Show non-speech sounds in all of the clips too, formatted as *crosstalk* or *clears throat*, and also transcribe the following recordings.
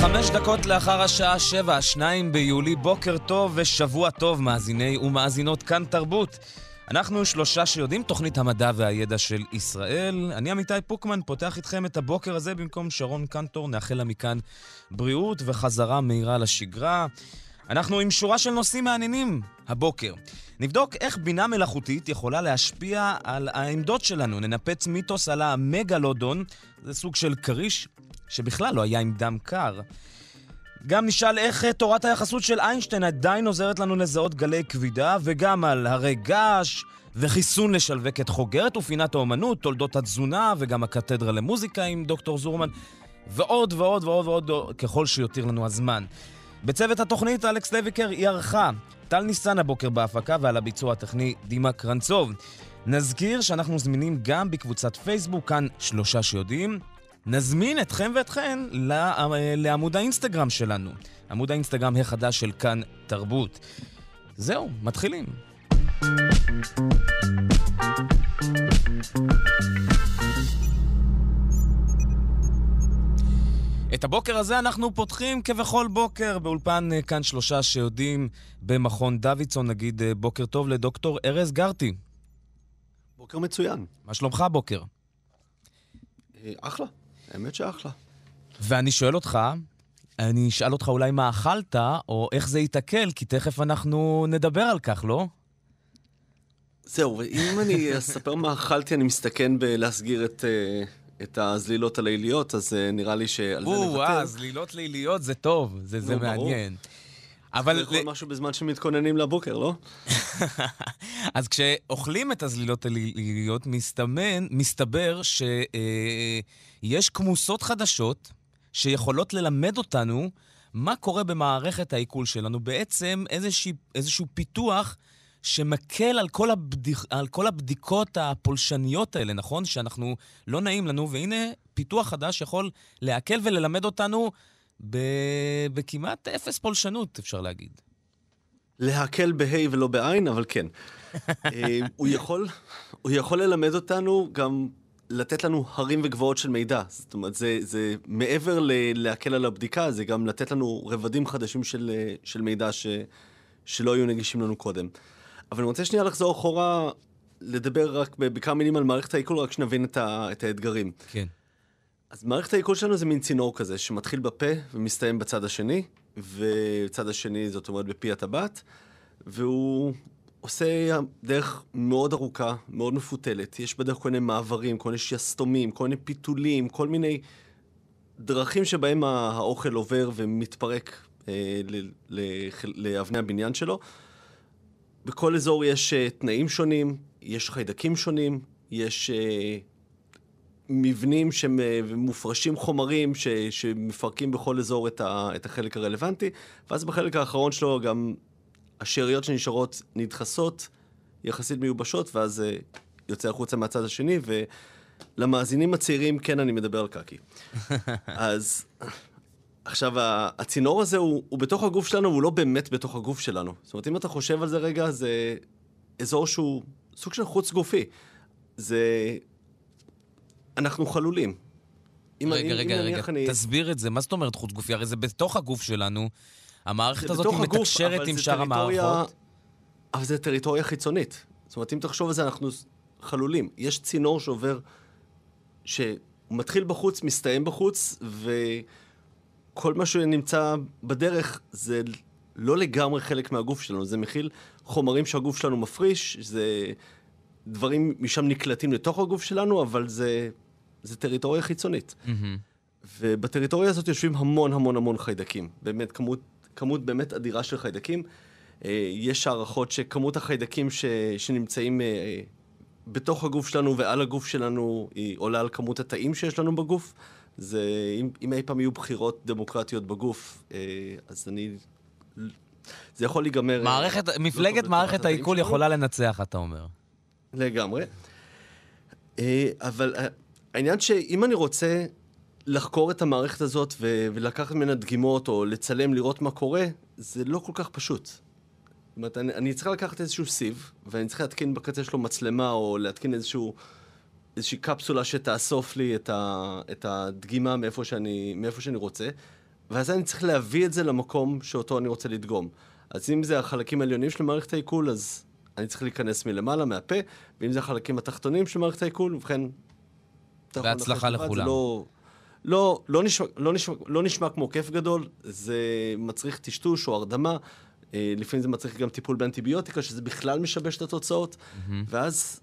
חמש דקות לאחר השעה שבע, שניים ביולי, בוקר טוב ושבוע טוב, מאזיני ומאזינות כאן תרבות. אנחנו שלושה שיודעים, תוכנית המדע והידע של ישראל. אני עמיתי פוקמן, פותח איתכם את הבוקר הזה במקום שרון קנטור. נאחל לה מכאן בריאות וחזרה מהירה לשגרה. אנחנו עם שורה של נושאים מעניינים הבוקר. נבדוק איך בינה מלאכותית יכולה להשפיע על העמדות שלנו. ננפץ מיתוס על המגלודון, זה סוג של כריש שבכלל לא היה עם דם קר. גם נשאל איך תורת היחסות של איינשטיין עדיין עוזרת לנו לזהות גלי כבידה, וגם על הרי געש וחיסון לשלווקת חוגרת ופינת האומנות, תולדות התזונה וגם הקתדרה למוזיקה עם דוקטור זורמן, ועוד ועוד ועוד ועוד ככל שיותיר לנו הזמן. בצוות התוכנית אלכס לויקר היא ערכה. טל ניסן הבוקר בהפקה ועל הביצוע הטכני דימה קרנצוב. נזכיר שאנחנו זמינים גם בקבוצת פייסבוק, כאן שלושה שיודעים. נזמין אתכם ואתכן לעמוד האינסטגרם שלנו. עמוד האינסטגרם החדש של כאן תרבות. זהו, מתחילים. את הבוקר הזה אנחנו פותחים כבכל בוקר באולפן אה, כאן שלושה שיודעים במכון דוידסון. נגיד אה, בוקר טוב לדוקטור ארז גרטי. בוקר מצוין. מה שלומך הבוקר? אה, אחלה, האמת שאחלה. ואני שואל אותך, אני אשאל אותך אולי מה אכלת, או איך זה ייתקל, כי תכף אנחנו נדבר על כך, לא? זהו, אם אני אספר מה אכלתי, אני מסתכן בלהסגיר את... את הזלילות הליליות, אז uh, נראה לי שעל זה נוותר. או, זלילות ליליות זה טוב, זה, זה מעניין. אבל... זה יכול משהו בזמן שמתכוננים לבוקר, לא? *laughs* אז כשאוכלים את הזלילות הליליות, מסתמן, מסתבר שיש אה, כמוסות חדשות שיכולות ללמד אותנו מה קורה במערכת העיכול שלנו. בעצם איזשה, איזשהו פיתוח שמקל על כל, הבדיק, על כל הבדיקות הפולשניות האלה, נכון? שאנחנו, לא נעים לנו, והנה פיתוח חדש יכול להקל וללמד אותנו ב, בכמעט אפס פולשנות, אפשר להגיד. להקל בה' ולא בעין, אבל כן. אה, הוא, יכול, הוא יכול ללמד אותנו גם לתת לנו הרים וגבוהות של מידע. זאת אומרת, זה, זה מעבר ל- להקל על הבדיקה, זה גם לתת לנו רבדים חדשים של, של מידע ש, שלא היו נגישים לנו קודם. אבל אני רוצה שנייה לחזור אחורה, לדבר רק בכמה מילים על מערכת העיכול, רק שנבין את, ה, את האתגרים. כן. אז מערכת העיכול שלנו זה מין צינור כזה, שמתחיל בפה ומסתיים בצד השני, וצד השני זאת אומרת בפי הטבעת, והוא עושה דרך מאוד ארוכה, מאוד מפותלת. יש בדרך כל מיני מעברים, כל מיני שסתומים, כל מיני פיתולים, כל מיני דרכים שבהם האוכל עובר ומתפרק אה, לאבני הבניין שלו. בכל אזור יש uh, תנאים שונים, יש חיידקים שונים, יש uh, מבנים שמופרשים חומרים ש, שמפרקים בכל אזור את, ה, את החלק הרלוונטי, ואז בחלק האחרון שלו גם השאריות שנשארות נדחסות, יחסית מיובשות, ואז uh, יוצא החוצה מהצד השני, ולמאזינים הצעירים כן אני מדבר על קקי. *laughs* אז עכשיו, הצינור הזה הוא, הוא בתוך הגוף שלנו, הוא לא באמת בתוך הגוף שלנו. זאת אומרת, אם אתה חושב על זה רגע, זה אזור שהוא סוג של חוץ גופי. זה... אנחנו חלולים. רגע, רגע, רגע, אני... תסביר את זה. מה זאת אומרת חוץ גופי? הרי זה בתוך הגוף שלנו. המערכת הזאת מתקשרת עם שאר המערכות. אבל זה טריטוריה חיצונית. זאת אומרת, אם תחשוב על זה, אנחנו חלולים. יש צינור שעובר, שהוא מתחיל בחוץ, מסתיים בחוץ, ו... כל מה שנמצא בדרך זה לא לגמרי חלק מהגוף שלנו, זה מכיל חומרים שהגוף שלנו מפריש, זה דברים משם נקלטים לתוך הגוף שלנו, אבל זה, זה טריטוריה חיצונית. Mm-hmm. ובטריטוריה הזאת יושבים המון המון המון חיידקים, באמת כמות, כמות באמת אדירה של חיידקים. אה, יש הערכות שכמות החיידקים ש, שנמצאים אה, בתוך הגוף שלנו ועל הגוף שלנו היא עולה על כמות התאים שיש לנו בגוף. זה, אם, אם אי פעם יהיו בחירות דמוקרטיות בגוף, אה, אז אני זה יכול להיגמר... מערכת, לא מפלגת מערכת העיכול. יכולה לנצח, אתה אומר. לגמרי. אבל העניין שאם אני רוצה לחקור את המערכת הזאת ו- ולקחת ממנה דגימות או לצלם, לראות מה קורה, זה לא כל כך פשוט. זאת אומרת, אני, אני צריך לקחת איזשהו סיב, ואני צריך להתקין בקצה שלו מצלמה, או להתקין איזשהו, איזושהי קפסולה שתאסוף לי את, ה, את הדגימה מאיפה שאני, מאיפה שאני רוצה, ואז אני צריך להביא את זה למקום שאותו אני רוצה לדגום. אז אם זה החלקים העליונים של מערכת העיכול, אז אני צריך להיכנס מלמעלה, מהפה, ואם זה החלקים התחתונים של מערכת העיכול, ובכן... בהצלחה לכולם. זה לא, לא, לא, נשמע, לא, נשמע, לא נשמע כמו כיף גדול, זה מצריך טשטוש או הרדמה. אה, לפעמים זה מצריך גם טיפול באנטיביוטיקה, שזה בכלל משבש את התוצאות, ואז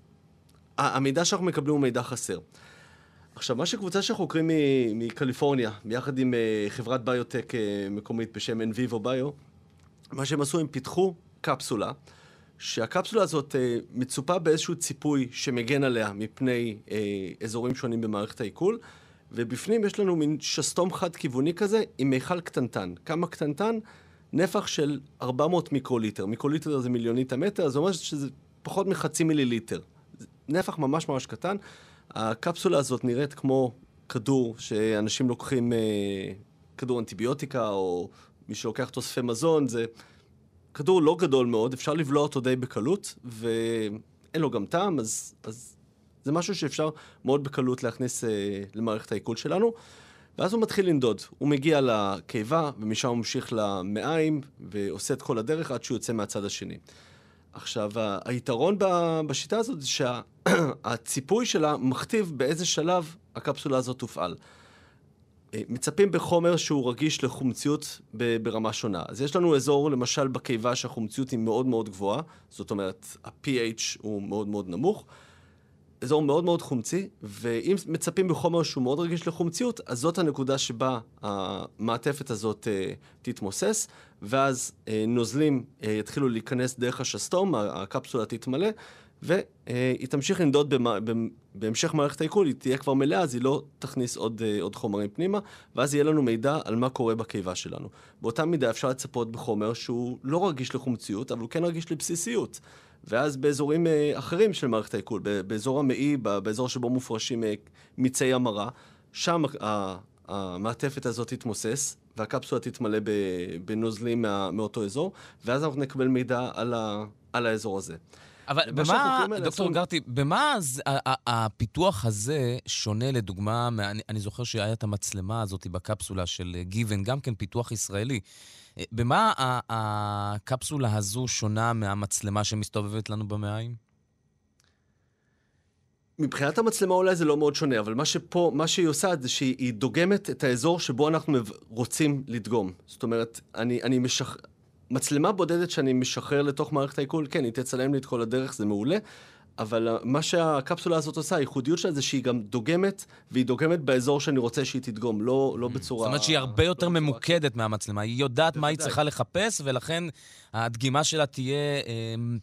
ה- המידע שאנחנו מקבלים הוא מידע חסר. עכשיו, מה שקבוצה של חוקרים מקליפורניה, ביחד עם אה, חברת ביוטק אה, מקומית בשם NVivo Bio, מה שהם עשו, הם פיתחו קפסולה, שהקפסולה הזאת מצופה באיזשהו ציפוי שמגן עליה מפני אזורים שונים במערכת העיכול, ובפנים יש לנו מין שסתום חד-כיווני כזה עם מיכל קטנטן. כמה קטנטן? נפח של 400 מיקרוליטר. מיקרוליטר זה מיליונית המטר, זה אומר שזה פחות מחצי מיליליטר. נפח ממש ממש קטן. הקפסולה הזאת נראית כמו כדור שאנשים לוקחים, אה, כדור אנטיביוטיקה, או מי שלוקח תוספי מזון, זה כדור לא גדול מאוד, אפשר לבלוע אותו די בקלות, ואין לו גם טעם, אז, אז זה משהו שאפשר מאוד בקלות להכניס אה, למערכת העיכול שלנו. ואז הוא מתחיל לנדוד. הוא מגיע לקיבה, ומשם הוא ממשיך למעיים, ועושה את כל הדרך עד שהוא יוצא מהצד השני. עכשיו, היתרון בשיטה הזאת זה שהציפוי *clears throat* שלה מכתיב באיזה שלב הקפסולה הזאת תופעל. אה, מצפים בחומר שהוא רגיש לחומציות ברמה שונה. אז יש לנו אזור, למשל, בקיבה שהחומציות היא מאוד מאוד גבוהה, זאת אומרת, ה-pH הוא מאוד מאוד נמוך. אזור מאוד מאוד חומצי, ואם מצפים בחומר שהוא מאוד רגיש לחומציות, אז זאת הנקודה שבה המעטפת הזאת אה, תתמוסס, ואז אה, נוזלים אה, יתחילו להיכנס דרך השסתום, הקפסולה תתמלא, והיא תמשיך לנדוד במה, במ- בהמשך מערכת העיכול, היא תהיה כבר מלאה, אז היא לא תכניס עוד, אה, עוד חומרים פנימה, ואז יהיה לנו מידע על מה קורה בקיבה שלנו. באותה מידה אפשר לצפות בחומר שהוא לא רגיש לחומציות, אבל הוא כן רגיש לבסיסיות. ואז באזורים אה, אחרים של מערכת העיכול, באזור המעי, באזור שבו מופרשים אה, מיצי המרה, שם המעטפת הזאת תתמוסס, והקפסולה תתמלא בנוזלים מה, מאותו אזור, ואז אנחנו נקבל מידע על, ה, על האזור הזה. אבל במה, דוקטור עשו- גרטי, במה ה- הפיתוח הזה שונה, לדוגמה, מה- אני, אני זוכר שהיה את המצלמה הזאת בקפסולה של אה, גיוון, גם כן פיתוח ישראלי. במה הקפסולה הזו שונה מהמצלמה שמסתובבת לנו במעיים? מבחינת המצלמה אולי זה לא מאוד שונה, אבל מה שפה, מה שהיא עושה זה שהיא דוגמת את האזור שבו אנחנו רוצים לדגום. זאת אומרת, אני, אני משח... מצלמה בודדת שאני משחרר לתוך מערכת העיכול, כן, היא תצלם לי את כל הדרך, זה מעולה, אבל אה, מה שהקפסולה הזאת עושה, הייחודיות שלה זה שהיא גם דוגמת, והיא דוגמת באזור שאני רוצה שהיא תדגום, לא, לא בצורה... זאת אומרת שהיא הרבה יותר לא בצורה- ממוקדת מהמצלמה. היא יודעת מה היא. צריכה לחפש, ולכן הדגימה שלה תהיה... אמ,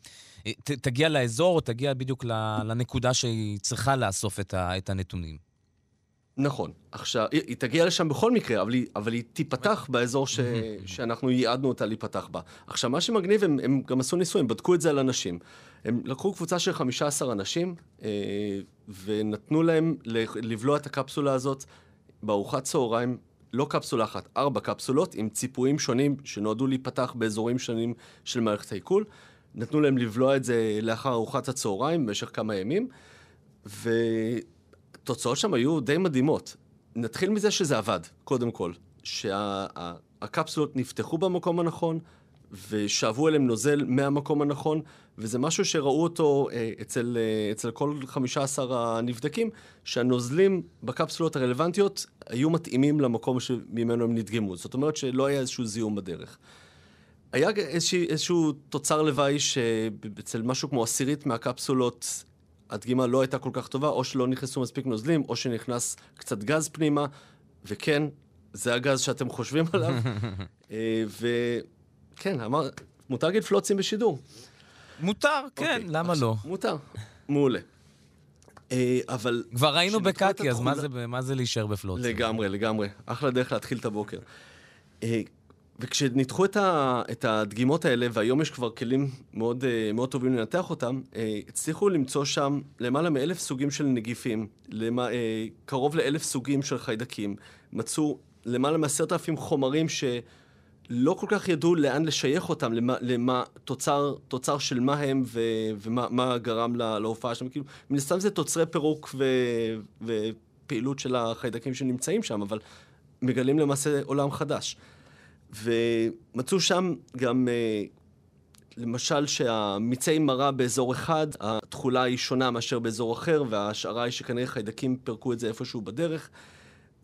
ת, תגיע לאזור, או תגיע בדיוק לנקודה שהיא צריכה לאסוף את, ה, את הנתונים. נכון. עכשיו, היא, היא תגיע לשם בכל מקרה, אבל היא, אבל היא תיפתח באזור ש, *laughs* שאנחנו ייעדנו אותה להיפתח בה. עכשיו, מה שמגניב, הם, הם גם עשו ניסוי, הם בדקו את זה על אנשים. הם לקחו קבוצה של 15 אנשים, אה, ונתנו להם לבלוע את הקפסולה הזאת בארוחת צהריים, לא קפסולה אחת, ארבע קפסולות עם ציפויים שונים שנועדו להיפתח באזורים שונים של מערכת העיכול. נתנו להם לבלוע את זה לאחר ארוחת הצהריים במשך כמה ימים, והתוצאות שם היו די מדהימות. נתחיל מזה שזה עבד, קודם כל. שהקפסולות נפתחו במקום הנכון, ושאבו אליהם נוזל מהמקום הנכון, וזה משהו שראו אותו אה, אצל, אה, אצל כל 15 הנבדקים, שהנוזלים בקפסולות הרלוונטיות היו מתאימים למקום שממנו הם נדגמו. זאת אומרת שלא היה איזשהו זיהום בדרך. היה איזשה, איזשהו תוצר לוואי שאצל משהו כמו עשירית מהקפסולות הדגימה לא הייתה כל כך טובה, או שלא נכנסו מספיק נוזלים, או שנכנס קצת גז פנימה, וכן, זה הגז שאתם חושבים עליו. *laughs* אה, וכן, אמר, מותר להגיד פלוצים בשידור. מותר, כן, אוקיי, למה לא? מותר, מעולה. אה, אבל... כבר היינו בקקי, אז מה זה, מה זה להישאר בפלוט? לגמרי, לגמרי. אחלה דרך להתחיל את הבוקר. אה, וכשניתחו את, ה, את הדגימות האלה, והיום יש כבר כלים מאוד, אה, מאוד טובים לנתח אותם, הצליחו למצוא שם למעלה מאלף סוגים של נגיפים, למה, קרוב לאלף סוגים של חיידקים. מצאו למעלה מעשרת אלפים חומרים שלא כל כך ידעו לאן לשייך אותם, למה, למה תוצר, תוצר של מה הם ו, ומה גרם לה, להופעה שלהם. כאילו, מן הסתם זה תוצרי פירוק ו, ופעילות של החיידקים שנמצאים שם, אבל מגלים למעשה עולם חדש. ומצאו שם גם, אה, למשל, שהמיצי מרה באזור אחד, התכולה היא שונה מאשר באזור אחר, וההשערה היא שכנראה חיידקים פירקו את זה איפשהו בדרך.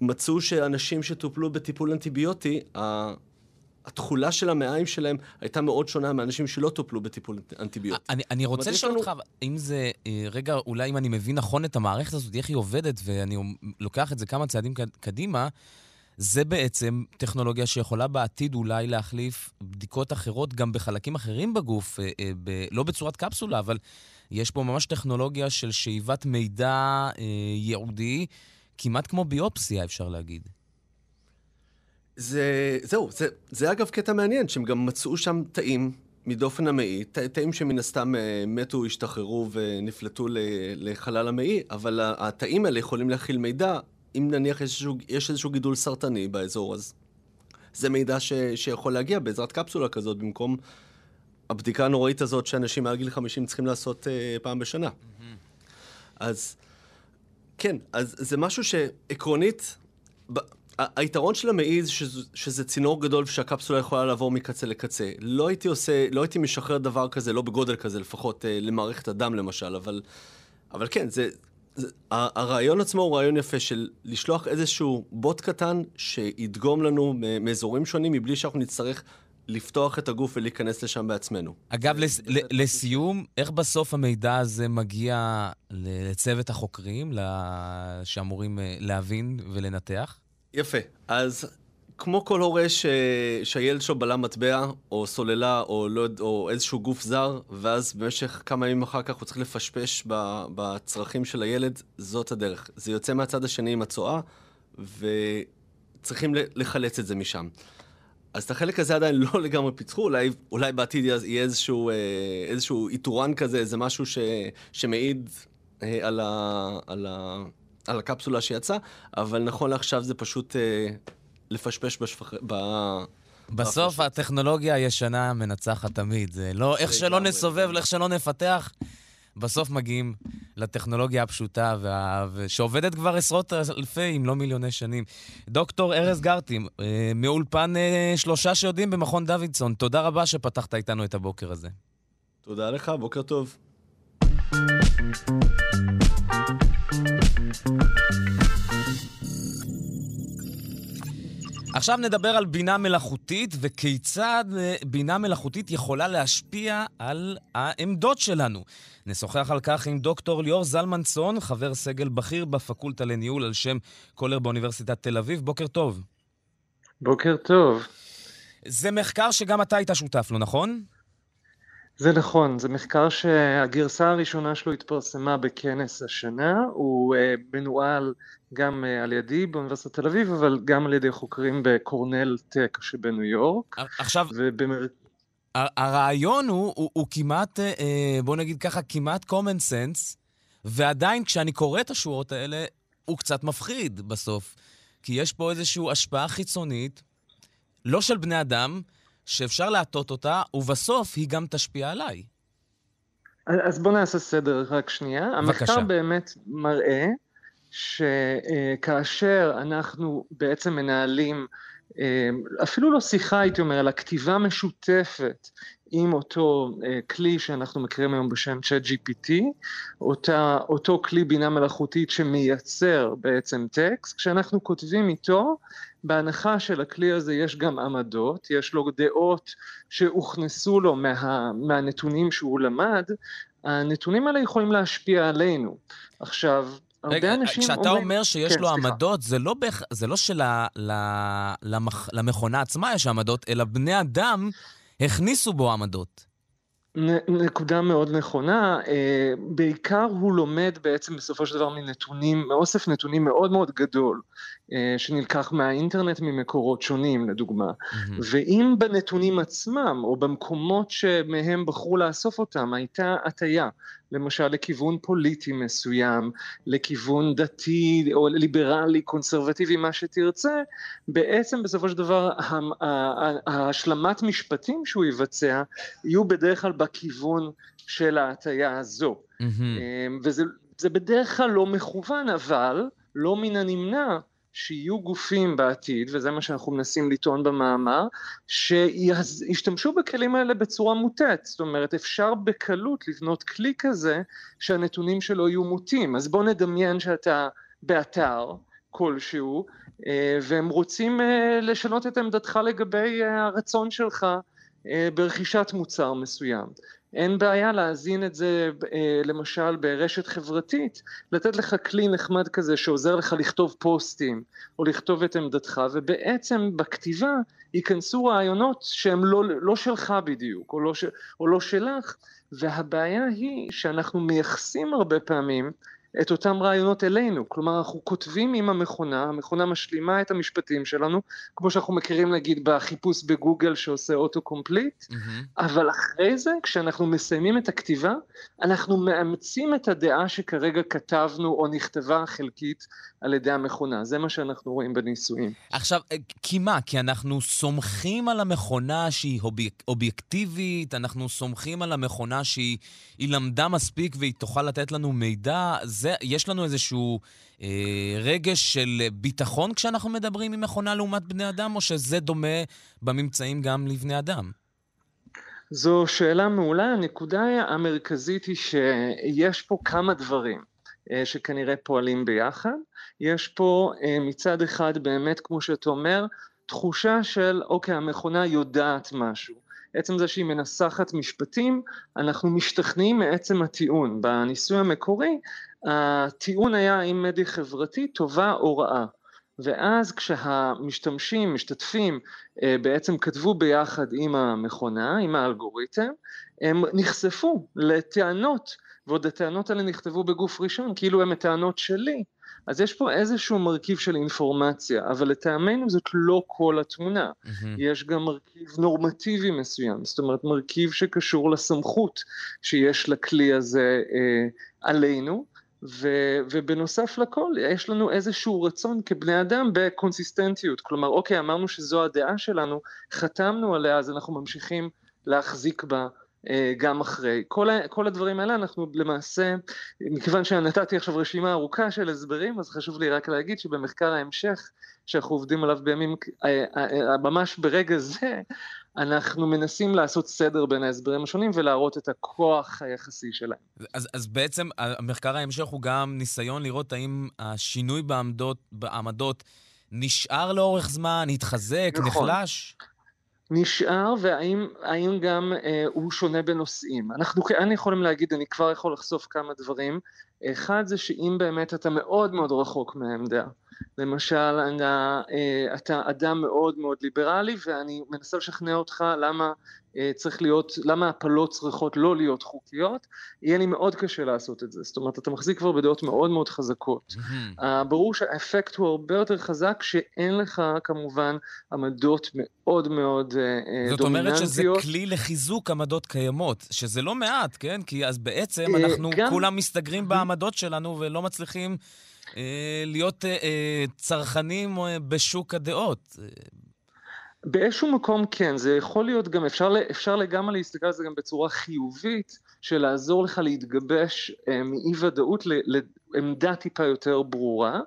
מצאו שאנשים שטופלו בטיפול אנטיביוטי, התכולה של המעיים שלהם הייתה מאוד שונה מאנשים שלא טופלו בטיפול אנטיביוטי. אני, אני רוצה לשאול אותך, אם זה, אה, רגע, אולי אם אני מבין נכון את המערכת הזאת, איך היא עובדת, ואני לוקח את זה כמה צעדים קדימה, זה בעצם טכנולוגיה שיכולה בעתיד אולי להחליף בדיקות אחרות גם בחלקים אחרים בגוף, אה, אה, ב, לא בצורת קפסולה, אבל יש פה ממש טכנולוגיה של שאיבת מידע אה, ייעודי, כמעט כמו ביופסיה, אפשר להגיד. זה, זהו, זה, זה אגב קטע מעניין, שהם גם מצאו שם תאים מדופן המעי, ת, תאים שמן הסתם אה, מתו, השתחררו ונפלטו לחלל המעי, אבל התאים האלה יכולים להכיל מידע אם נניח יש איזשהו, יש איזשהו גידול סרטני באזור, אז זה מידע ש, שיכול להגיע בעזרת קפסולה כזאת, במקום הבדיקה הנוראית הזאת שאנשים מעל גיל 50 צריכים לעשות uh, פעם בשנה. Mm-hmm. אז כן, אז זה משהו שעקרונית, ב, היתרון של המעי זה שזה, שזה צינור גדול ושהקפסולה יכולה לעבור מקצה לקצה. לא הייתי עושה, לא הייתי משחרר דבר כזה, לא בגודל כזה לפחות, uh, למערכת הדם למשל, אבל, אבל כן, זה, הרעיון עצמו הוא רעיון יפה של לשלוח איזשהו בוט קטן שידגום לנו מאזורים שונים מבלי שאנחנו נצטרך לפתוח את הגוף ולהיכנס לשם בעצמנו. אגב, לס, לסיום, איך בסוף המידע הזה מגיע לצוות החוקרים שאמורים אה, להבין ולנתח? יפה. אז כמו כל הורה ש... שהילד שלו בלם מטבע, או סוללה, או, לא... או איזשהו גוף זר, ואז במשך כמה ימים אחר כך הוא צריך לפשפש ב... בצרכים של הילד, זאת הדרך. זה יוצא מהצד השני עם הצואה, וצריכים לחלץ את זה משם. אז את החלק הזה עדיין לא *laughs* לגמרי פיצחו, אולי, אולי בעתיד יהיה איזשהו, אה, איזשהו איתורן כזה, איזה משהו ש... שמעיד אה, על, ה... על, ה... על הקפסולה שיצאה, אבל נכון לעכשיו זה פשוט... אה, לפשפש בשפח... ב... בסוף הטכנולוגיה הישנה מנצחת תמיד. זה לא, איך שלא נסובב, איך שלא נפתח, בסוף מגיעים לטכנולוגיה הפשוטה, וה... שעובדת כבר עשרות אלפי, אם לא מיליוני שנים. דוקטור ארז גרטים, אה, מאולפן אה, שלושה שיודעים במכון דוידסון, תודה רבה שפתחת איתנו את הבוקר הזה. תודה לך, בוקר טוב. עכשיו נדבר על בינה מלאכותית וכיצד אה, בינה מלאכותית יכולה להשפיע על העמדות שלנו. נשוחח על כך עם דוקטור ליאור זלמנסון, חבר סגל בכיר בפקולטה לניהול על שם קולר באוניברסיטת תל אביב. בוקר טוב. בוקר טוב. זה מחקר שגם אתה היית שותף לו, נכון? זה נכון, זה מחקר שהגרסה הראשונה שלו התפרסמה בכנס השנה, הוא uh, מנוהל גם uh, על ידי באוניברסיטת תל אביב, אבל גם על ידי חוקרים בקורנל טק שבניו יורק. עכשיו, ובמר... הרעיון הוא, הוא, הוא כמעט, בוא נגיד ככה, כמעט common sense, ועדיין כשאני קורא את השורות האלה, הוא קצת מפחיד בסוף. כי יש פה איזושהי השפעה חיצונית, לא של בני אדם, שאפשר להטות אותה, ובסוף היא גם תשפיע עליי. אז בוא נעשה סדר רק שנייה. בבקשה. המחקר באמת מראה שכאשר אנחנו בעצם מנהלים, אה, אפילו לא שיחה הייתי אומר, אלא כתיבה משותפת עם אותו אה, כלי שאנחנו מכירים היום בשם ChatGPT, אותו כלי בינה מלאכותית שמייצר בעצם טקסט, כשאנחנו כותבים איתו, בהנחה שלכלי הזה יש גם עמדות, יש לו דעות שהוכנסו לו מה, מהנתונים שהוא למד, הנתונים האלה יכולים להשפיע עלינו. עכשיו, הרבה רגע, אנשים כשאתה אומרים... אומר שיש כן, לו סליחה. עמדות, זה לא, בח... זה לא שלמכונה עצמה יש עמדות, אלא בני אדם הכניסו בו עמדות. נקודה מאוד נכונה, אה, בעיקר הוא לומד בעצם בסופו של דבר מנתונים, מאוסף נתונים מאוד מאוד גדול, שנלקח מהאינטרנט ממקורות שונים לדוגמה, mm-hmm. ואם בנתונים עצמם או במקומות שמהם בחרו לאסוף אותם הייתה הטיה, למשל לכיוון פוליטי מסוים, לכיוון דתי או ליברלי, קונסרבטיבי, מה שתרצה, בעצם בסופו של דבר ההשלמת משפטים שהוא יבצע יהיו בדרך כלל בכיוון של ההטייה הזו. Mm-hmm. וזה בדרך כלל לא מכוון, אבל לא מן הנמנע שיהיו גופים בעתיד, וזה מה שאנחנו מנסים לטעון במאמר, שישתמשו בכלים האלה בצורה מוטעת. זאת אומרת, אפשר בקלות לבנות כלי כזה שהנתונים שלו יהיו מוטים. אז בוא נדמיין שאתה באתר כלשהו, אה, והם רוצים אה, לשנות את עמדתך לגבי אה, הרצון שלך ברכישת מוצר מסוים. אין בעיה להזין את זה אה, למשל ברשת חברתית, לתת לך כלי נחמד כזה שעוזר לך לכתוב פוסטים או לכתוב את עמדתך ובעצם בכתיבה ייכנסו רעיונות שהם לא, לא שלך בדיוק או לא, או לא שלך והבעיה היא שאנחנו מייחסים הרבה פעמים את אותם רעיונות אלינו, כלומר אנחנו כותבים עם המכונה, המכונה משלימה את המשפטים שלנו, כמו שאנחנו מכירים נגיד בחיפוש בגוגל שעושה אוטו קומפליט, mm-hmm. אבל אחרי זה כשאנחנו מסיימים את הכתיבה, אנחנו מאמצים את הדעה שכרגע כתבנו או נכתבה חלקית על ידי המכונה, זה מה שאנחנו רואים בניסויים. עכשיו, אה, כי מה? כי אנחנו סומכים על המכונה שהיא אוביק, אובייקטיבית, אנחנו סומכים על המכונה שהיא למדה מספיק והיא תוכל לתת לנו מידע, זה, יש לנו איזשהו אה, רגש של ביטחון כשאנחנו מדברים עם מכונה לעומת בני אדם, או שזה דומה בממצאים גם לבני אדם? זו שאלה מעולה. הנקודה המרכזית היא שיש פה כמה דברים אה, שכנראה פועלים ביחד. יש פה אה, מצד אחד באמת, כמו שאתה אומר, תחושה של אוקיי, המכונה יודעת משהו. עצם זה שהיא מנסחת משפטים, אנחנו משתכנעים מעצם הטיעון. בניסוי המקורי, הטיעון היה האם מדיה חברתית טובה או רעה. ואז כשהמשתמשים, משתתפים, אה, בעצם כתבו ביחד עם המכונה, עם האלגוריתם, הם נחשפו לטענות, ועוד הטענות האלה נכתבו בגוף ראשון, כאילו הם הטענות שלי. אז יש פה איזשהו מרכיב של אינפורמציה, אבל לטעמנו זאת לא כל התמונה. Mm-hmm. יש גם מרכיב נורמטיבי מסוים, זאת אומרת מרכיב שקשור לסמכות שיש לכלי הזה אה, עלינו, ו, ובנוסף לכל יש לנו איזשהו רצון כבני אדם בקונסיסטנטיות, כלומר אוקיי אמרנו שזו הדעה שלנו, חתמנו עליה אז אנחנו ממשיכים להחזיק בה אה, גם אחרי. כל, כל הדברים האלה אנחנו למעשה, מכיוון שנתתי עכשיו רשימה ארוכה של הסברים, אז חשוב לי רק להגיד שבמחקר ההמשך שאנחנו עובדים עליו בימים, אה, אה, ממש ברגע זה, אנחנו מנסים לעשות סדר בין ההסברים השונים ולהראות את הכוח היחסי שלהם. אז, אז בעצם המחקר ההמשך הוא גם ניסיון לראות האם השינוי בעמדות, בעמדות נשאר לאורך זמן, התחזק, נכון. נחלש? נשאר, והאם גם אה, הוא שונה בנושאים. אנחנו כאן יכולים להגיד, אני כבר יכול לחשוף כמה דברים. אחד זה שאם באמת אתה מאוד מאוד רחוק מהעמדה, למשל אתה, אה, אתה אדם מאוד מאוד ליברלי ואני מנסה לשכנע אותך למה אה, צריך להיות, למה הפלות צריכות לא להיות חוקיות, יהיה לי מאוד קשה לעשות את זה. זאת אומרת, אתה מחזיק כבר בדעות מאוד מאוד חזקות. Mm-hmm. ברור שהאפקט הוא הרבה יותר חזק שאין לך כמובן עמדות מאוד מאוד דומיננטיות. זאת אומרת שזה כלי לחיזוק עמדות קיימות, שזה לא מעט, כן? כי אז בעצם אנחנו גם... כולם מסתגרים בעמדות שלנו ולא מצליחים... אה, להיות אה, אה, צרכנים בשוק הדעות. באיזשהו מקום כן, זה יכול להיות גם, אפשר, אפשר לגמרי להסתכל על זה גם בצורה חיובית, של לעזור לך להתגבש מאי ודאות עמדה טיפה יותר ברורה,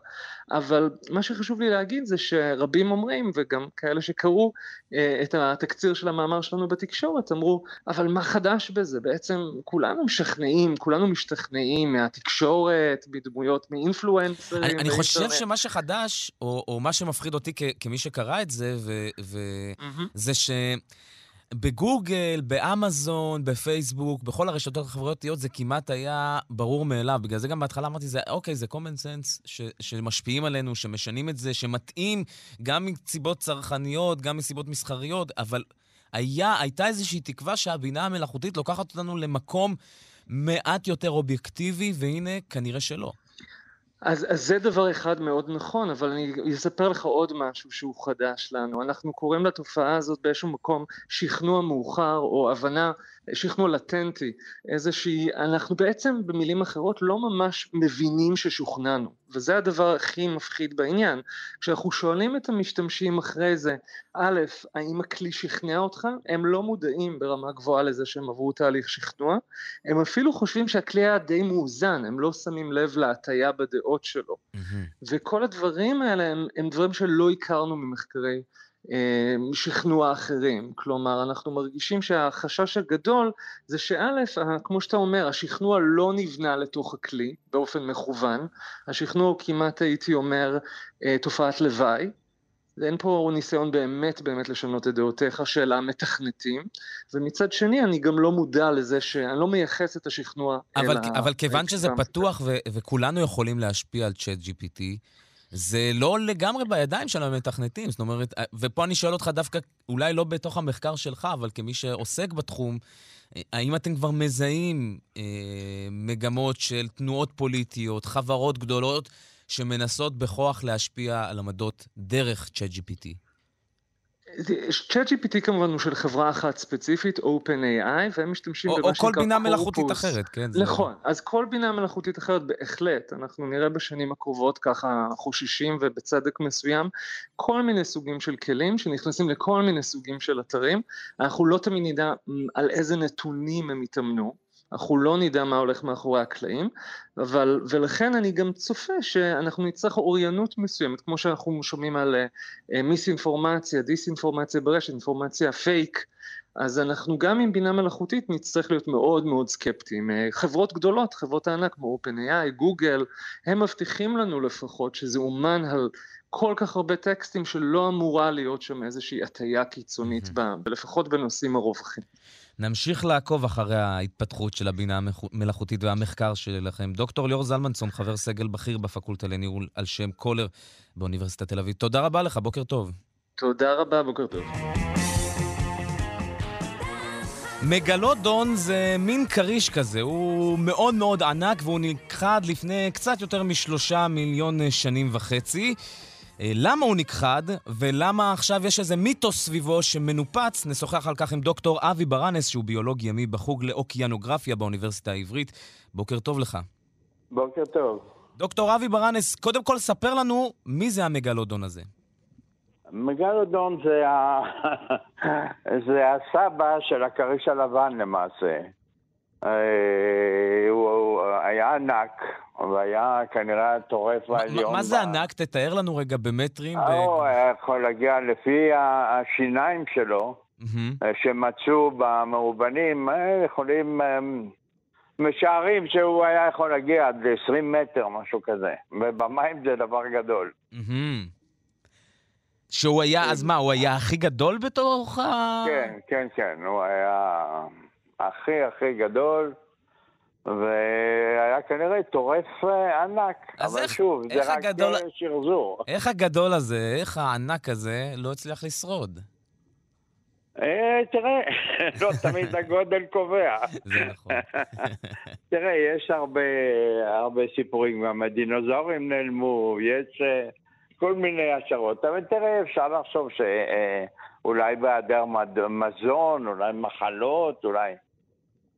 אבל מה שחשוב לי להגיד זה שרבים אומרים, וגם כאלה שקראו אה, את התקציר של המאמר שלנו בתקשורת, אמרו, אבל מה חדש בזה? בעצם כולנו משכנעים, כולנו משתכנעים מהתקשורת, מדמויות, מאינפלואנסרים. אני, אני חושב שמה שחדש, או, או מה שמפחיד אותי כ, כמי שקרא את זה, ו, ו, mm-hmm. זה ש... בגוגל, באמזון, בפייסבוק, בכל הרשתות החברתיות זה כמעט היה ברור מאליו. בגלל זה גם בהתחלה אמרתי, זה, אוקיי, זה common sense ש, שמשפיעים עלינו, שמשנים את זה, שמתאים גם מסיבות צרכניות, גם מסיבות מסחריות, אבל היה, הייתה איזושהי תקווה שהבינה המלאכותית לוקחת אותנו למקום מעט יותר אובייקטיבי, והנה, כנראה שלא. אז, אז זה דבר אחד מאוד נכון, אבל אני אספר לך עוד משהו שהוא חדש לנו. אנחנו קוראים לתופעה הזאת באיזשהו מקום שכנוע מאוחר או הבנה שכנוע לטנטי, איזושהי, אנחנו בעצם במילים אחרות לא ממש מבינים ששוכנענו, וזה הדבר הכי מפחיד בעניין. כשאנחנו שואלים את המשתמשים אחרי זה, א', האם הכלי שכנע אותך? הם לא מודעים ברמה גבוהה לזה שהם עברו תהליך שכנוע, הם אפילו חושבים שהכלי היה די מאוזן, הם לא שמים לב להטייה בדעות שלו. Mm-hmm. וכל הדברים האלה הם, הם דברים שלא הכרנו ממחקרי שכנוע אחרים. כלומר, אנחנו מרגישים שהחשש הגדול זה שא', כמו שאתה אומר, השכנוע לא נבנה לתוך הכלי באופן מכוון, השכנוע הוא כמעט, הייתי אומר, אה, תופעת לוואי. אין פה ניסיון באמת באמת לשנות את דעותיך של המתכנתים, ומצד שני אני גם לא מודע לזה שאני לא מייחס את השכנוע אבל, אל ה... אבל כיוון שזה פתוח ו- וכולנו יכולים להשפיע על צ'אט GPT, זה לא לגמרי בידיים של המתכנתים, זאת אומרת, ופה אני שואל אותך דווקא, אולי לא בתוך המחקר שלך, אבל כמי שעוסק בתחום, האם אתם כבר מזהים אה, מגמות של תנועות פוליטיות, חברות גדולות, שמנסות בכוח להשפיע על עמדות דרך ChatGPT? ChatGPT כמובן הוא של חברה אחת ספציפית, OpenAI, והם משתמשים במה שנקרא קורפוס. או כל בינה מלאכותית אחרת, כן. נכון, אז כל בינה מלאכותית אחרת בהחלט, אנחנו נראה בשנים הקרובות ככה חוששים ובצדק מסוים, כל מיני סוגים של כלים שנכנסים לכל מיני סוגים של אתרים, אנחנו לא תמיד נדע על איזה נתונים הם התאמנו, אנחנו לא נדע מה הולך מאחורי הקלעים, אבל, ולכן אני גם צופה שאנחנו נצטרך אוריינות מסוימת, כמו שאנחנו שומעים על uh, מיסאינפורמציה, דיסאינפורמציה ברשת, אינפורמציה פייק, אז אנחנו גם עם בינה מלאכותית נצטרך להיות מאוד מאוד סקפטיים. Uh, חברות גדולות, חברות הענק כמו OpenAI, גוגל, הם מבטיחים לנו לפחות שזה אומן על כל כך הרבה טקסטים שלא אמורה להיות שם איזושהי הטיה קיצונית, mm-hmm. לפחות בנושאים הרווחים. נמשיך לעקוב אחרי ההתפתחות של הבינה המלאכותית והמחקר שלכם. דוקטור ליאור זלמנסון, חבר סגל בכיר בפקולטה לניהול על שם קולר באוניברסיטת תל אביב. תודה רבה לך, בוקר טוב. תודה רבה, בוקר טוב. מגלודון זה מין כריש כזה, הוא מאוד מאוד ענק והוא נכחד לפני קצת יותר משלושה מיליון שנים וחצי. אה, למה הוא נכחד, ולמה עכשיו יש איזה מיתוס סביבו שמנופץ, נשוחח על כך עם דוקטור אבי ברנס, שהוא ביולוג ימי בחוג לאוקיינוגרפיה באוניברסיטה העברית. בוקר טוב לך. בוקר טוב. דוקטור אבי ברנס, קודם כל ספר לנו מי זה המגלודון הזה. מגלודון זה, ה... *laughs* זה הסבא של הכריש הלבן למעשה. אה, הוא היה ענק, והיה כנראה טורף העליון. מה זה ענק? תתאר לנו רגע במטרים. הוא היה יכול להגיע לפי השיניים שלו, אה, שמצאו במאובנים, אה, יכולים... משערים שהוא היה יכול להגיע עד ל-20 מטר, משהו כזה. ובמים זה דבר גדול. שהוא היה, אז מה, הוא היה הכי גדול בתוך ה... כן, כן, כן, הוא היה... הכי הכי גדול, והיה כנראה טורף אה, ענק. אבל איך, שוב, איך זה הגדול... רק אה, שרזור. איך הגדול הזה, איך הענק הזה לא הצליח לשרוד? אה, תראה, *laughs* לא תמיד הגודל קובע. זה נכון. *laughs* תראה, יש הרבה, הרבה סיפורים, גם הדינוזאורים נעלמו, יש כל מיני השערות, אבל תראה, אפשר לחשוב שאולי בהיעדר מזון, אולי מחלות, אולי...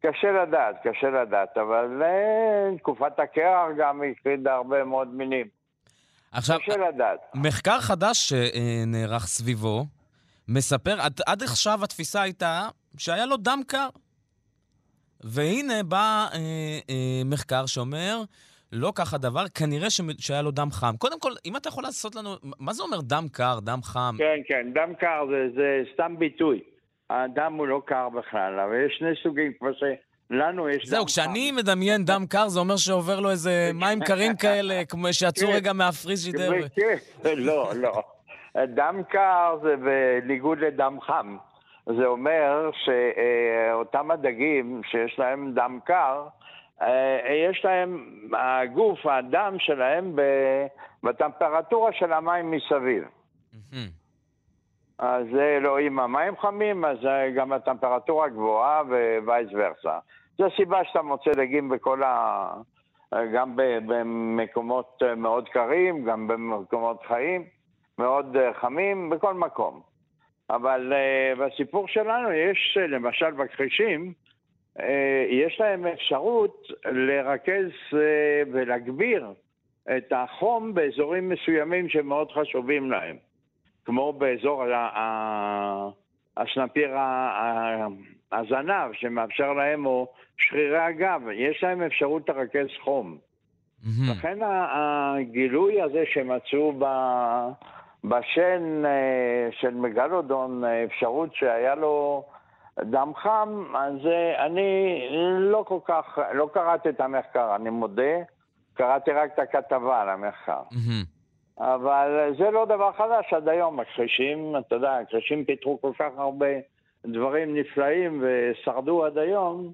קשה לדעת, קשה לדעת, אבל אה, תקופת הקרח גם הקרידה הרבה מאוד מינים. עכשיו, קשה לדעת. מחקר חדש שנערך סביבו מספר, עד, עד עכשיו התפיסה הייתה שהיה לו דם קר. והנה בא אה, אה, מחקר שאומר, לא כך הדבר, כנראה ש... שהיה לו דם חם. קודם כל, אם אתה יכול לעשות לנו, מה זה אומר דם קר, דם חם? כן, כן, דם קר זה, זה סתם ביטוי. הדם הוא לא קר בכלל, אבל יש שני סוגים, כמו שלנו יש זהו, כשאני מדמיין דם קר, זה אומר שעובר לו איזה מים קרים כאלה, כמו שיצאו. רגע מהפריז שידר. לא, לא. דם קר זה בניגוד לדם חם. זה אומר שאותם הדגים שיש להם דם קר, אה, יש להם, הגוף, הדם שלהם בטמפרטורה של המים מסביב. אז לא, אם המים חמים, אז גם הטמפרטורה גבוהה ווייס ורסה. זו הסיבה שאתה מוצא דגים בכל ה... גם במקומות מאוד קרים, גם במקומות חיים, מאוד חמים, בכל מקום. אבל בסיפור שלנו יש, למשל בכחישים, יש להם אפשרות לרכז ולהגביר את החום באזורים מסוימים שמאוד חשובים להם. כמו באזור השנפיר הזנב, שמאפשר להם, או שרירי הגב, יש להם אפשרות לרכז חום. לכן הגילוי הזה שמצאו בשן אה, של מגלודון, אפשרות שהיה לו דם חם, אז אה, אני לא כל כך, לא קראתי את המחקר, אני מודה, קראתי רק את הכתבה על המחקר. אבל זה לא דבר חדש עד היום, הקרישים, אתה יודע, הקרישים פיתחו כל כך הרבה דברים נפלאים ושרדו עד היום,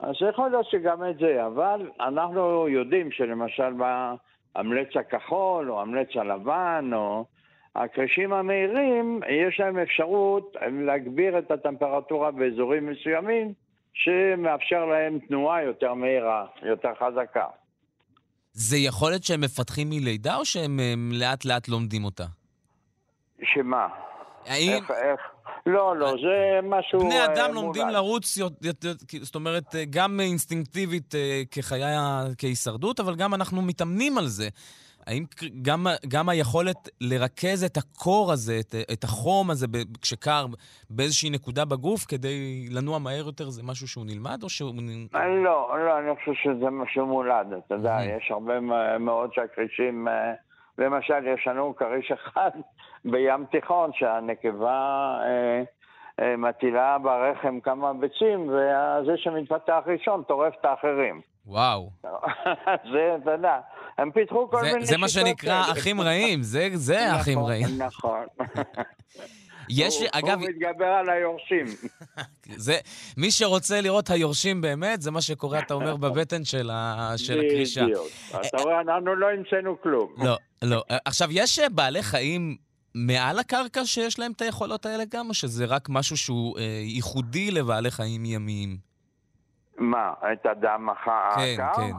אז יכול להיות שגם את זה, אבל אנחנו יודעים שלמשל באמלץ הכחול או אמלץ הלבן או הקרישים המהירים, יש להם אפשרות להגביר את הטמפרטורה באזורים מסוימים שמאפשר להם תנועה יותר מהירה, יותר חזקה. זה יכולת שהם מפתחים מלידה, או שהם לאט לאט לומדים אותה? שמה? האם... איך, איך? לא, לא, זה משהו... בני אדם אה, לומדים מולד. לרוץ, יותר- זאת אומרת, אה, גם אינסטינקטיבית אה, כחיה, כהישרדות, אבל גם אנחנו מתאמנים על זה. האם גם, גם היכולת לרכז את הקור הזה, את, את החום הזה, כשקר, באיזושהי נקודה בגוף, כדי לנוע מהר יותר, זה משהו שהוא נלמד, או שהוא... לא, לא, אני חושב שזה משהו מולד, אתה יודע. יש הרבה מאוד שהכרישים, אה, למשל, יש לנו כריש אחד *laughs* בים תיכון שהנקבה אה, מטילה ברחם כמה ביצים, וזה שמתפתח ראשון טורף את האחרים. וואו. *laughs* זה, אתה יודע, הם פיתחו כל זה, מיני זה מה שנקרא. אחים רעים, זה, זה אחים נכון, רעים. נכון. *laughs* יש, הוא- אגב, הוא מתגבר על היורשים. *laughs* זה, מי שרוצה לראות היורשים באמת, זה מה שקורה, אתה אומר, בבטן של, ה, של הקרישה. בדיוק. אתה רואה, אנחנו לא המצאנו כלום. לא, לא. עכשיו, יש אה, בעלי חיים מעל הקרקע שיש להם את היכולות האלה גם, או שזה רק משהו שהוא אה, ייחודי לבעלי חיים ימיים? מה, את הדם הח- כן, הקר? כן.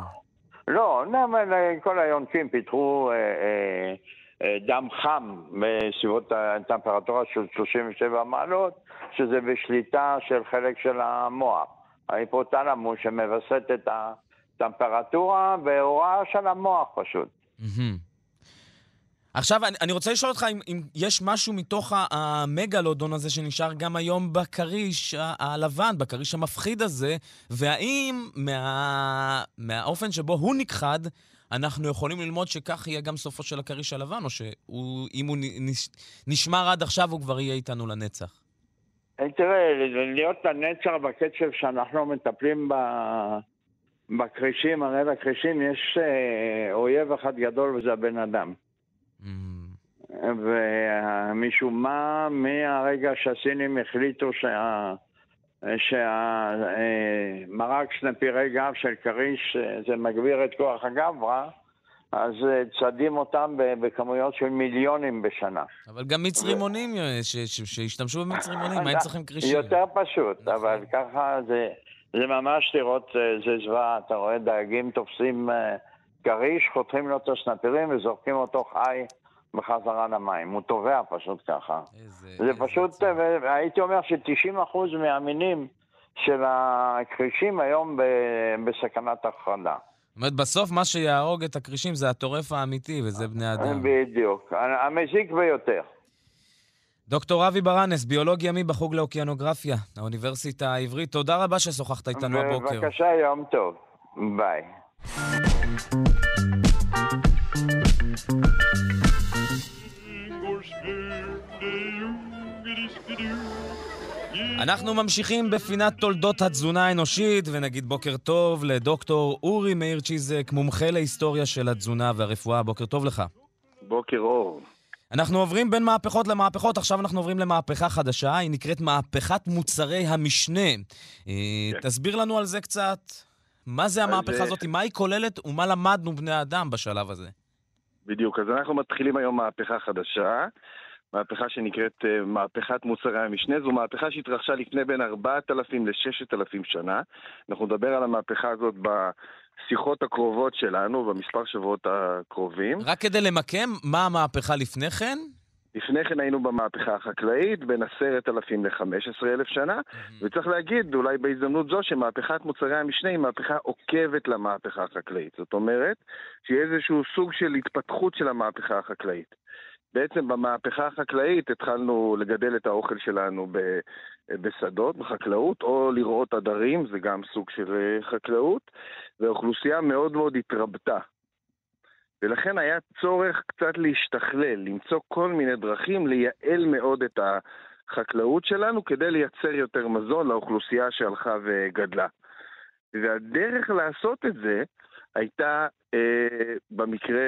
לא, אה, כל היונקים פיתחו אה, אה, אה, דם חם בסביבות הטמפרטורה של 37 מעלות, שזה בשליטה של חלק של המוח. ההיפותלמוס שמווסת את הטמפרטורה בהוראה של המוח פשוט. מהמם. עכשיו, אני, אני רוצה לשאול אותך אם, אם יש משהו מתוך המגלודון הזה שנשאר גם היום בכריש הלבן, בכריש המפחיד הזה, והאם מה, מהאופן שבו הוא נכחד, אנחנו יכולים ללמוד שכך יהיה גם סופו של הכריש הלבן, או שאם הוא נשמר עד עכשיו, הוא כבר יהיה איתנו לנצח? אה, תראה, להיות לנצח בקצב שאנחנו מטפלים ב... בכרישים, הרי לכרישים יש אה, אויב אחד גדול וזה הבן אדם. ומשום מה, מהרגע שהסינים החליטו שה... שהמרק שנפירי גב של כריש אה, זה מגביר את כוח הגברא, אז אה, צדים אותם בכמויות של מיליונים בשנה. אבל גם מיץ רימונים, אה, שהשתמשו במיץ רימונים, מה הם צריכים קרישים? יותר פשוט, נכון. אבל ככה זה, זה ממש לראות, אה, זה זוועה, אתה רואה דייגים תופסים אה, כריש, חותכים לו את השנפירים וזורקים אותו חי בחזרה למים. הוא טובע פשוט ככה. איזה- זה איזה פשוט, עצוב. אה, הייתי אומר ש-90% מהמינים של הכרישים היום ב- בסכנת הכחדה. זאת אומרת, בסוף מה שיהרוג את הכרישים זה הטורף האמיתי, וזה בני אדם. בדיוק. המזיק ביותר. דוקטור אבי ברנס, ביולוג ימי בחוג לאוקיינוגרפיה, האוניברסיטה העברית, תודה רבה ששוחחת איתנו הבוקר. בבקשה, יום טוב. ביי. אנחנו ממשיכים בפינת תולדות התזונה האנושית, ונגיד בוקר טוב לדוקטור אורי מאיר צ'יזק, מומחה להיסטוריה של התזונה והרפואה. בוקר טוב לך. בוקר אור. אנחנו עוברים בין מהפכות למהפכות, עכשיו אנחנו עוברים למהפכה חדשה, היא נקראת מהפכת מוצרי המשנה. אה, תסביר לנו על זה קצת. מה זה המהפכה אה, הזאת, מה היא כוללת ומה למדנו בני האדם בשלב הזה? בדיוק, אז אנחנו מתחילים היום מהפכה חדשה, מהפכה שנקראת אה, מהפכת מוצרי המשנה. זו מהפכה שהתרחשה לפני בין 4,000 ל-6,000 שנה. אנחנו נדבר על המהפכה הזאת בשיחות הקרובות שלנו, במספר שבועות הקרובים. רק כדי למקם, מה המהפכה לפני כן? לפני כן היינו במהפכה החקלאית, בין עשרת אלפים לחמש עשרה אלף שנה, וצריך להגיד, אולי בהזדמנות זו, שמהפכת מוצרי המשנה היא מהפכה עוקבת למהפכה החקלאית. זאת אומרת, שהיא איזשהו סוג של התפתחות של המהפכה החקלאית. בעצם במהפכה החקלאית התחלנו לגדל את האוכל שלנו ב, בשדות, בחקלאות, או לראות עדרים, זה גם סוג של אה, חקלאות, והאוכלוסייה מאוד מאוד התרבתה. ולכן היה צורך קצת להשתכלל, למצוא כל מיני דרכים לייעל מאוד את החקלאות שלנו כדי לייצר יותר מזון לאוכלוסייה שהלכה וגדלה. והדרך לעשות את זה הייתה, אה, במקרה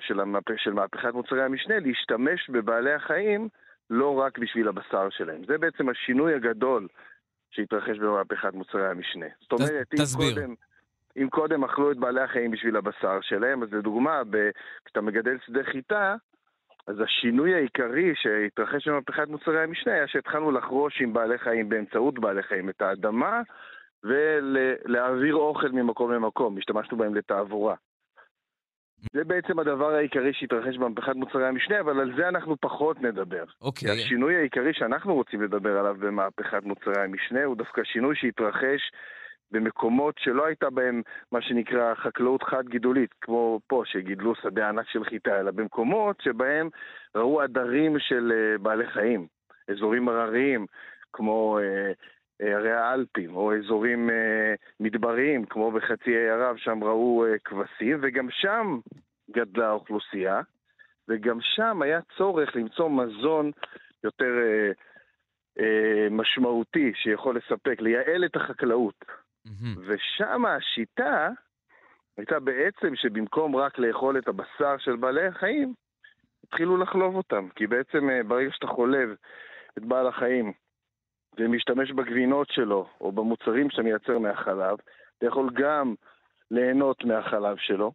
של, המהפ... של מהפכת מוצרי המשנה, להשתמש בבעלי החיים לא רק בשביל הבשר שלהם. זה בעצם השינוי הגדול שהתרחש במהפכת מוצרי המשנה. זאת אומרת, ת, תסביר. קודם... אם קודם אכלו את בעלי החיים בשביל הבשר שלהם, אז לדוגמה, ב... כשאתה מגדל שדה חיטה, אז השינוי העיקרי שהתרחש במהפכת מוצרי המשנה היה שהתחלנו לחרוש עם בעלי חיים באמצעות בעלי חיים את האדמה ולהעביר אוכל ממקום למקום, השתמשנו בהם לתעבורה. זה בעצם הדבר העיקרי שהתרחש במהפכת מוצרי המשנה, אבל על זה אנחנו פחות נדבר. אוקיי. Okay. השינוי העיקרי שאנחנו רוצים לדבר עליו במהפכת מוצרי המשנה הוא דווקא שינוי שהתרחש במקומות שלא הייתה בהם מה שנקרא חקלאות חד-גידולית, כמו פה, שגידלו שדה ענק של חיטה, אלא במקומות שבהם ראו עדרים של uh, בעלי חיים, אזורים הרריים, כמו ערי האלפים, או אזורים מדבריים, כמו בחצי האי ערב, שם ראו כבשים, וגם שם גדלה האוכלוסייה, וגם שם היה צורך למצוא מזון יותר משמעותי שיכול לספק, לייעל את החקלאות. ושם השיטה הייתה בעצם שבמקום רק לאכול את הבשר של בעלי החיים, התחילו לחלוב אותם. כי בעצם אה, ברגע שאתה חולב את בעל החיים ומשתמש בגבינות שלו, או במוצרים שאתה מייצר מהחלב, אתה יכול גם ליהנות מהחלב שלו,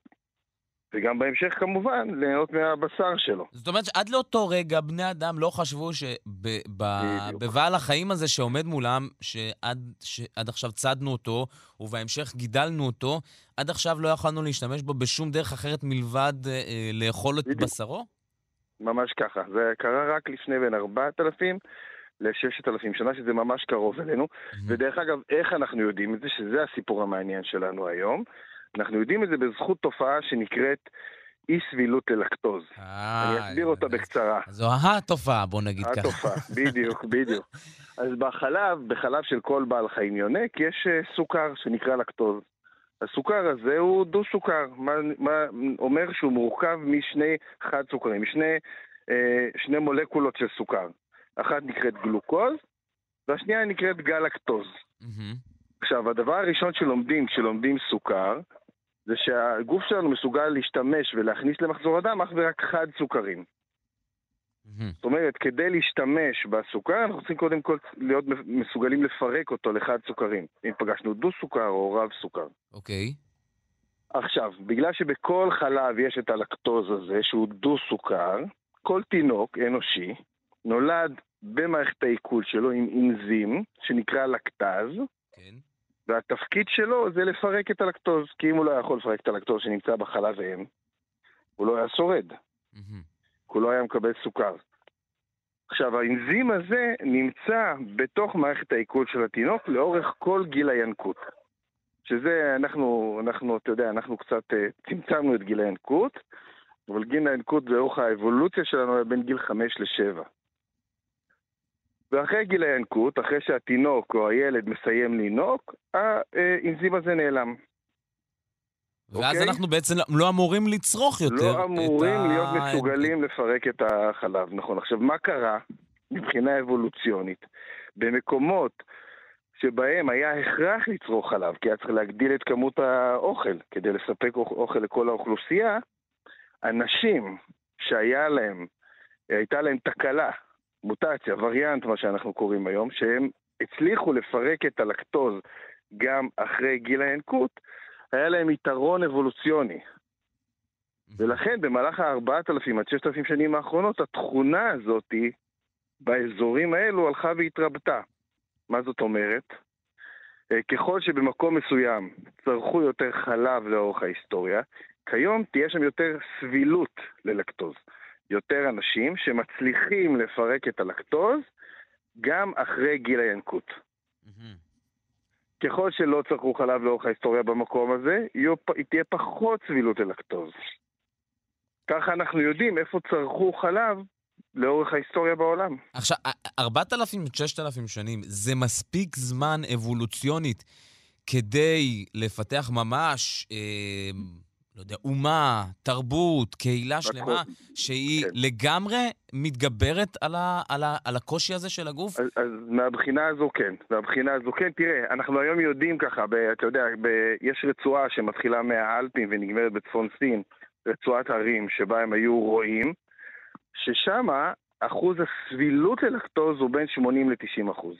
וגם בהמשך כמובן ליהנות מהבשר שלו. זאת אומרת שעד לאותו רגע בני אדם לא חשבו שבבעל החיים הזה שעומד מולם, שעד, שעד עכשיו צדנו אותו, ובהמשך גידלנו אותו, עד עכשיו לא יכולנו להשתמש בו בשום דרך אחרת מלבד אה, לאכול את בדיוק. בשרו? ממש ככה. זה קרה רק לפני בין 4,000 ל-6,000 שנה, שזה ממש קרוב אלינו. Mm-hmm. ודרך אגב, איך אנחנו יודעים את זה? שזה הסיפור המעניין שלנו היום. אנחנו יודעים את זה בזכות תופעה שנקראת אי סבילות ללקטוז. אה, אני אסביר אותה בקצרה. זו התופעה, בוא נגיד ככה. התופעה, בדיוק, בדיוק. אז בחלב, בחלב של כל בעל חיים יונק, יש אה, סוכר שנקרא לקטוז. הסוכר הזה הוא דו-סוכר, מה, מה אומר שהוא מורכב משני חד סוכרים, משני אה, שני מולקולות של סוכר. אחת נקראת גלוקוז, והשנייה נקראת גלקטוז. Mm-hmm. עכשיו, הדבר הראשון שלומדים כשלומדים סוכר, זה שהגוף שלנו מסוגל להשתמש ולהכניס למחזור הדם אך ורק חד סוכרים. זאת אומרת, כדי להשתמש בסוכר, אנחנו צריכים קודם כל להיות מסוגלים לפרק אותו לחד סוכרים. אם פגשנו דו-סוכר או רב סוכר. אוקיי. Okay. עכשיו, בגלל שבכל חלב יש את הלקטוז הזה, שהוא דו-סוכר, כל תינוק אנושי נולד במערכת העיכול שלו עם אנזים, שנקרא לקטז, כן. והתפקיד שלו זה לפרק את הלקטוז, כי אם הוא לא יכול לפרק את הלקטוז שנמצא בחלב אם, הוא לא היה שורד. Mm-hmm. הוא לא היה מקבל סוכר. עכשיו, האנזים הזה נמצא בתוך מערכת העיכול של התינוק לאורך כל גיל הינקות. שזה, אנחנו, אנחנו, אתה יודע, אנחנו קצת uh, צמצמנו את גיל הינקות, אבל גיל הינקות לאורך האבולוציה שלנו היה בין גיל 5 ל-7. ואחרי גיל הינקות, אחרי שהתינוק או הילד מסיים לינוק, האנזים הזה נעלם. ואז okay? אוקיי? אנחנו בעצם לא אמורים לצרוך יותר לא אמורים להיות ה... מסוגלים לפרק את החלב, נכון. עכשיו, מה קרה מבחינה אבולוציונית? במקומות שבהם היה הכרח לצרוך חלב, כי היה צריך להגדיל את כמות האוכל כדי לספק אוכל לכל האוכלוסייה, אנשים שהיה להם, הייתה להם תקלה מוטציה, וריאנט, מה שאנחנו קוראים היום, שהם הצליחו לפרק את הלקטוז גם אחרי גיל הינקות, היה להם יתרון אבולוציוני. ולכן במהלך ה-4,000 עד 6,000 שנים האחרונות, התכונה הזאתי באזורים האלו הלכה והתרבתה. מה זאת אומרת? אה, ככל שבמקום מסוים צרכו יותר חלב לאורך ההיסטוריה, כיום תהיה שם יותר סבילות ללקטוז. יותר אנשים שמצליחים לפרק את הלקטוז גם אחרי גיל הינקות. ככל שלא צרכו חלב לאורך ההיסטוריה במקום הזה, תהיה פחות סבילות ללקטוז. ככה אנחנו יודעים איפה צרכו חלב לאורך ההיסטוריה בעולם. עכשיו, 4,000, 6,000 שנים, זה מספיק זמן אבולוציונית כדי לפתח ממש, אה, לא יודע, אומה, תרבות, קהילה שלמה, שהיא כן. לגמרי מתגברת על, ה, על, ה, על הקושי הזה של הגוף? אז, אז מהבחינה הזו כן, מהבחינה הזו כן. תראה, אנחנו היום יודעים ככה, ב, אתה יודע, ב, יש רצועה שמתחילה מהאלפים ונגמרת בצפון סין, רצועת הרים שבה הם היו רועים. ששם אחוז הסבילות ללקטוז הוא בין 80 ל-90 אחוז.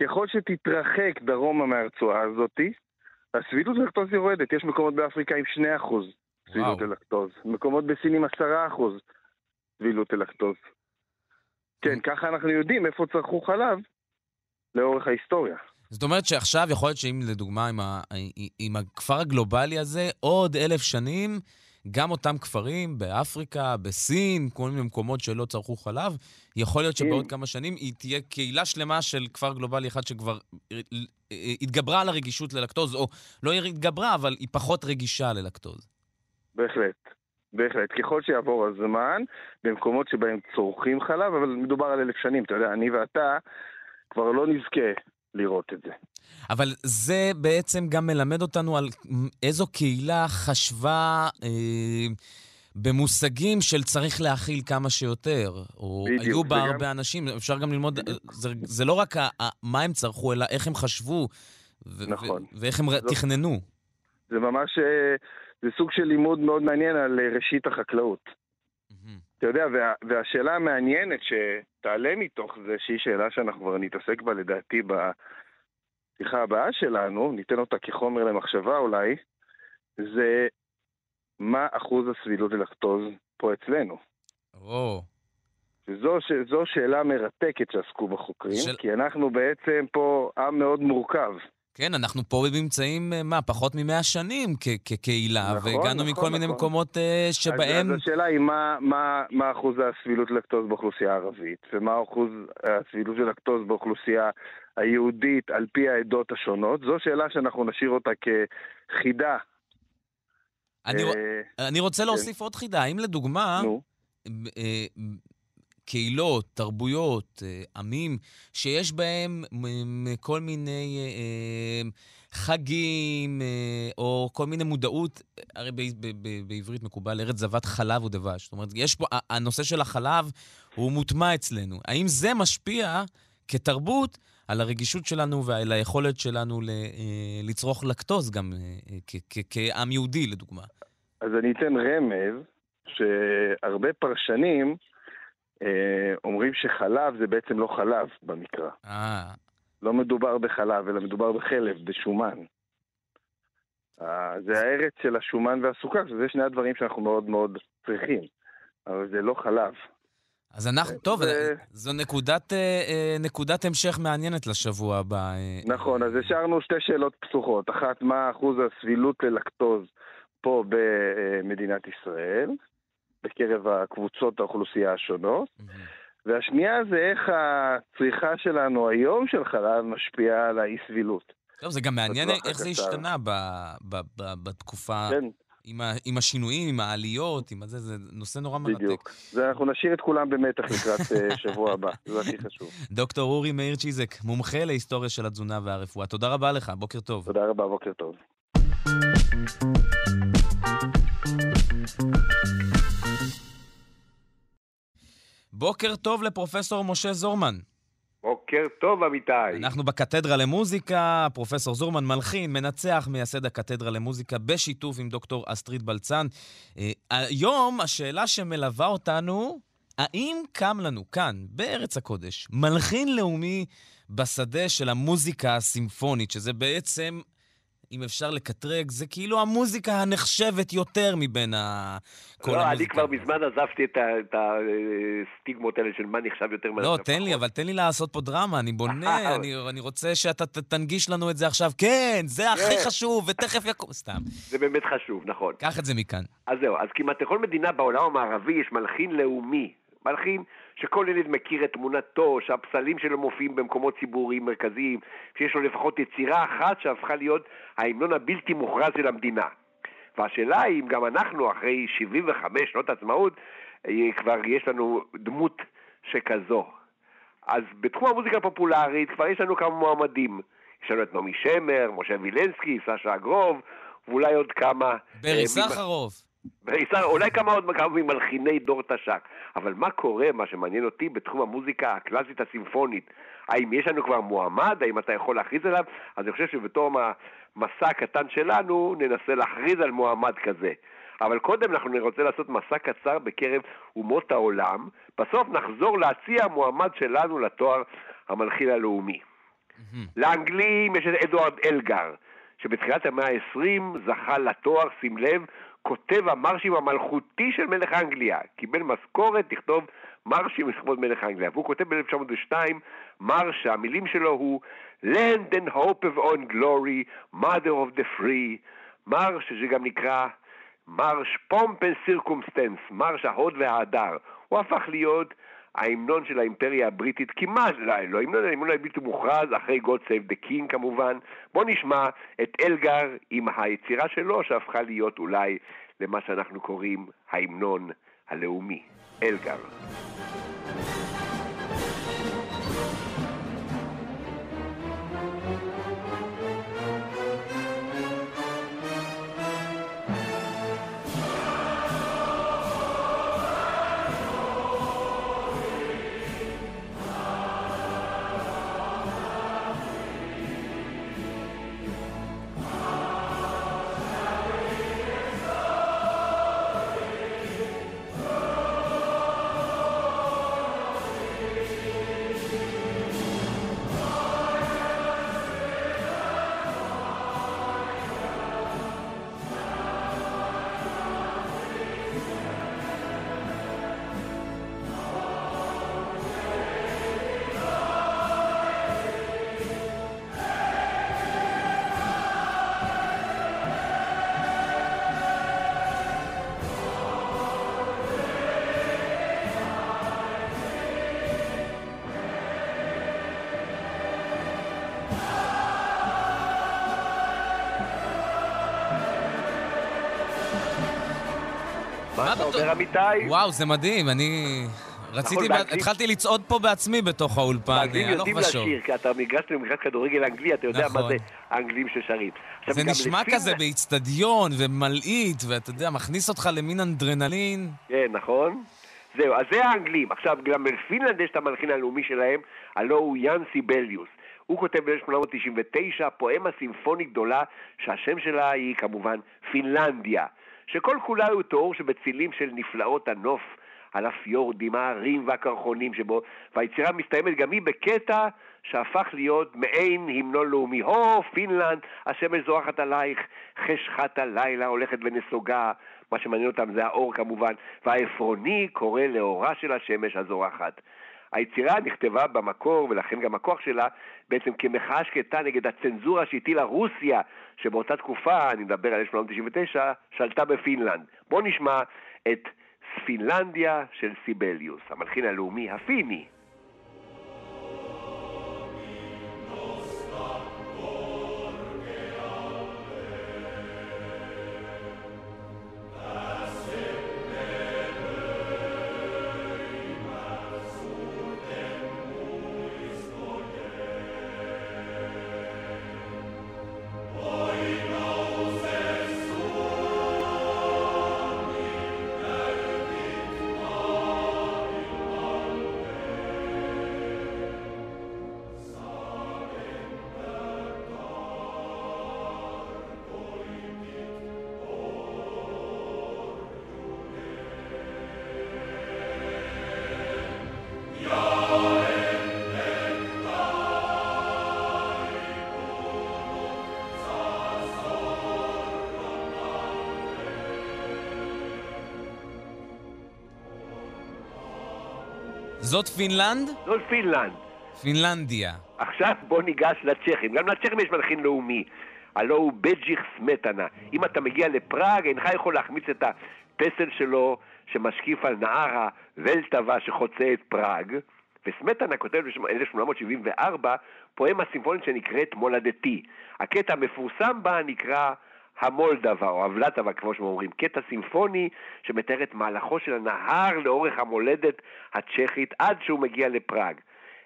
ככל שתתרחק דרומה מהרצועה הזאתי, הסבילות ללקטוז יורדת. יש מקומות באפריקה עם 2 אחוז סבילות ללקטוז. מקומות בסין עם 10 אחוז סבילות ללקטוז. כן, ככה אנחנו יודעים איפה צרכו חלב לאורך ההיסטוריה. זאת אומרת שעכשיו יכול להיות שאם לדוגמה עם, ה, עם הכפר הגלובלי הזה, עוד אלף שנים גם אותם כפרים באפריקה, בסין, כל מיני מקומות שלא צרכו חלב, יכול להיות שבעוד כן. כמה שנים היא תהיה קהילה שלמה של כפר גלובלי אחד שכבר אה, התגברה על הרגישות ללקטוז, או לא התגברה, אבל היא פחות רגישה ללקטוז. בהחלט. בהחלט. ככל שיעבור הזמן, במקומות שבהם צורכים חלב, אבל מדובר על אלף שנים. אתה יודע, אני ואתה כבר לא נזכה לראות את זה. אבל זה בעצם גם מלמד אותנו על איזו קהילה חשבה אה, במושגים של צריך להכיל כמה שיותר. או בדיוק, היו בה. הרבה אנשים, אפשר גם ללמוד, זה, זה לא רק ה, מה הם צרכו, אלא איך הם חשבו. ו- נכון. ו- ואיך הם זאת... תכננו. זה ממש, אה, זה סוג של לימוד מאוד מעניין על אה, ראשית החקלאות. אתה יודע, וה, והשאלה המעניינת שתעלה מתוך זה, שהיא שאלה שאנחנו כבר נתעסק בה לדעתי בשיחה הבאה שלנו, ניתן אותה כחומר למחשבה אולי, זה מה אחוז הסבילות ללקטוז פה אצלנו. או. וזו זו שאלה מרתקת שעסקו בחוקרים, של... כי אנחנו בעצם פה עם מאוד מורכב. כן, אנחנו פה נמצאים, אה, מה, פחות ממאה שנים כקהילה, נכון, והגענו נכון, מכל נכון. מיני מקומות uh, שבהם... אז, אז השאלה היא מה, מה, מה אחוז הסבילות לקטוז באוכלוסייה הערבית, ומה אחוז הסבילות של לקטוז באוכלוסייה היהודית על פי העדות השונות. זו שאלה שאנחנו נשאיר אותה כחידה. אני, uh, אני רוצה כן. להוסיף עוד חידה. האם לדוגמה... נו. קהילות, תרבויות, אה, עמים, שיש בהם כל מיני אה, אה, חגים או כל מיני מודעות, הרי בעברית מקובל ארץ זבת חלב ודבש. זאת אומרת, יש פה, הנושא של החלב הוא מוטמע אצלנו. האם זה משפיע כתרבות על הרגישות שלנו ועל היכולת שלנו לצרוך לקטוז גם כעם יהודי, לדוגמה? אז אני אתן רמז שהרבה פרשנים אומרים שחלב זה בעצם לא חלב במקרא. אה. לא מדובר בחלב, אלא מדובר בחלב, בשומן. אה, זה הארץ של השומן והסוכר, שזה שני הדברים שאנחנו מאוד מאוד צריכים. אבל זה לא חלב. אז אנחנו, אה, טוב, ו... זו נקודת, נקודת המשך מעניינת לשבוע הבא. נכון, אז השארנו שתי שאלות פתוחות. אחת, מה אחוז הסבילות ללקטוז פה במדינת ישראל? בקרב הקבוצות האוכלוסייה השונות. והשנייה זה איך הצריכה שלנו היום של חלב משפיעה על האי-סבילות. טוב, זה גם מעניין איך זה השתנה ב, ב, ב, בתקופה, כן. עם, ה, עם השינויים, עם העליות, עם הזה, זה נושא נורא מרתק. בדיוק. זה אנחנו נשאיר את כולם במתח לקראת אה, *laughs* שבוע הבא, זה הכי חשוב. דוקטור אורי מאיר צ'יזק, מומחה להיסטוריה של התזונה והרפואה. תודה רבה לך, בוקר טוב. תודה רבה, בוקר טוב. בוקר טוב לפרופסור משה זורמן. בוקר טוב, אמיתי. אנחנו בקתדרה למוזיקה, פרופסור זורמן מלחין, מנצח, מייסד הקתדרה למוזיקה, בשיתוף עם דוקטור אסטרית בלצן. אה, היום השאלה שמלווה אותנו, האם קם לנו כאן, בארץ הקודש, מלחין לאומי בשדה של המוזיקה הסימפונית, שזה בעצם אם אפשר לקטרג, זה כאילו המוזיקה הנחשבת יותר מבין ה... כל לא, אני המוזיקה. כבר מזמן עזבתי את ה- את הסטיגמות האלה של מה נחשב יותר מה לא, תן לי. אבל תן לי לעשות פה דרמה, אני בונה, *laughs* אני, אני רוצה שאתה ת- תנגיש לנו את זה עכשיו. כן, זה הכי כן. חשוב, ותכף יקום... סתם. זה באמת חשוב, נכון. קח את זה מכאן. אז זהו, אז כמעט לכל מדינה בעולם המערבי יש מלחין לאומי. מלחין שכל ילד מכיר את תמונתו, שהפסלים שלו מופיעים במקומות ציבוריים מרכזיים, שיש לו לפחות יצירה אחת שהפכה להיות ההמנון הבלתי מוכרז של המדינה. והשאלה היא אם גם אנחנו, אחרי 75 שנות עצמאות, אה, כבר יש לנו דמות שכזו. אז בתחום המוזיקה הפופולרית כבר יש לנו כמה מועמדים. יש לנו את נעמי שמר, משה וילנסקי, סשה אגרוב, ואולי עוד כמה... ברי אה, סחרוף. בעיסר, אולי כמה עוד כמה ממלחיני דור תש"ק. אבל מה קורה, מה שמעניין אותי, בתחום המוזיקה הקלאסית הסימפונית? האם יש לנו כבר מועמד? האם אתה יכול להכריז עליו? אז אני חושב שבתום המסע הקטן שלנו, ננסה להכריז על מועמד כזה. אבל קודם אנחנו רוצה לעשות מסע קצר בקרב אומות העולם, בסוף נחזור להציע מועמד שלנו לתואר המלחין הלאומי. לאנגלים יש את אדוארד אלגר, שבתחילת המאה ה-20 זכה לתואר, שים לב, כותב המרשים המלכותי של מלך אנגליה. קיבל משכורת לכתוב מרשים לכבוד מלך אנגליה. והוא כותב ב-1902 מרש שהמילים שלו הוא Land and hope of on glory, mother of the free, מרש שגם נקרא מרש פומפ and circumstance, מרש ההוד וההדר. הוא הפך להיות ההמנון של האימפריה הבריטית כמעט, לא, לא המנון, ההמנון הבלתי מוכרז, אחרי God Save the King כמובן. בואו נשמע את אלגר עם היצירה שלו, שהפכה להיות אולי למה שאנחנו קוראים ההמנון הלאומי. אלגר. אומר, אמיתי? וואו, זה מדהים, אני... רציתי, באנגלית- התחלתי לצעוד פה בעצמי בתוך האולפן, האנגלים הלוך יודעים ושוב. לשיר, כי אתה מגרש למגרש כדורגל אנגלי, אתה יודע מה נכון. זה האנגלים ששרים. זה נשמע כזה באיצטדיון ומלעיט, ואתה יודע, מכניס אותך למין אדרנלין. כן, נכון? זהו, אז זה האנגלים. עכשיו, גם בפינלנד יש את המלחין הלאומי שלהם, הלא הוא יאן סיבליוס. הוא כותב ב-1899 פואמה סימפונית גדולה, שהשם שלה היא כמובן פינלנדיה, שכל כולה הוא תיאור שבצילים של נפלאות הנוף, על הפיורדים, ההרים והקרחונים שבו, והיצירה מסתיימת גם היא בקטע שהפך להיות מעין המנון לאומי. הו, פינלנד, השמש זורחת עלייך, חשכת הלילה הולכת ונסוגה, מה שמעניין אותם זה האור כמובן, והעפרוני קורא לאורה של השמש הזורחת. היצירה נכתבה במקור, ולכן גם הכוח שלה, בעצם כמחאה שקטה נגד הצנזורה שהטילה רוסיה, שבאותה תקופה, אני מדבר על 1899, שלטה בפינלנד. בואו נשמע את פינלנדיה של סיבליוס, המלחין הלאומי הפיני. זאת פינלנד? זאת פינלנד. פינלנדיה. עכשיו בוא ניגש לצ'כים. גם לצ'כים יש מלחין לאומי. הלא הוא בדז'יך סמטנה. אם אתה מגיע לפראג, אינך יכול להחמיץ את הפסל שלו שמשקיף על נהר הוולטבה שחוצה את פראג. וסמטנה כותב ב-1874 פואמה סימפונית שנקראת מולדתי. הקטע המפורסם בה נקרא המולדבה או הוולטבה, כמו שאומרים, קטע סימפוני שמתאר את מהלכו של הנהר לאורך המולדת הצ'כית עד שהוא מגיע לפראג.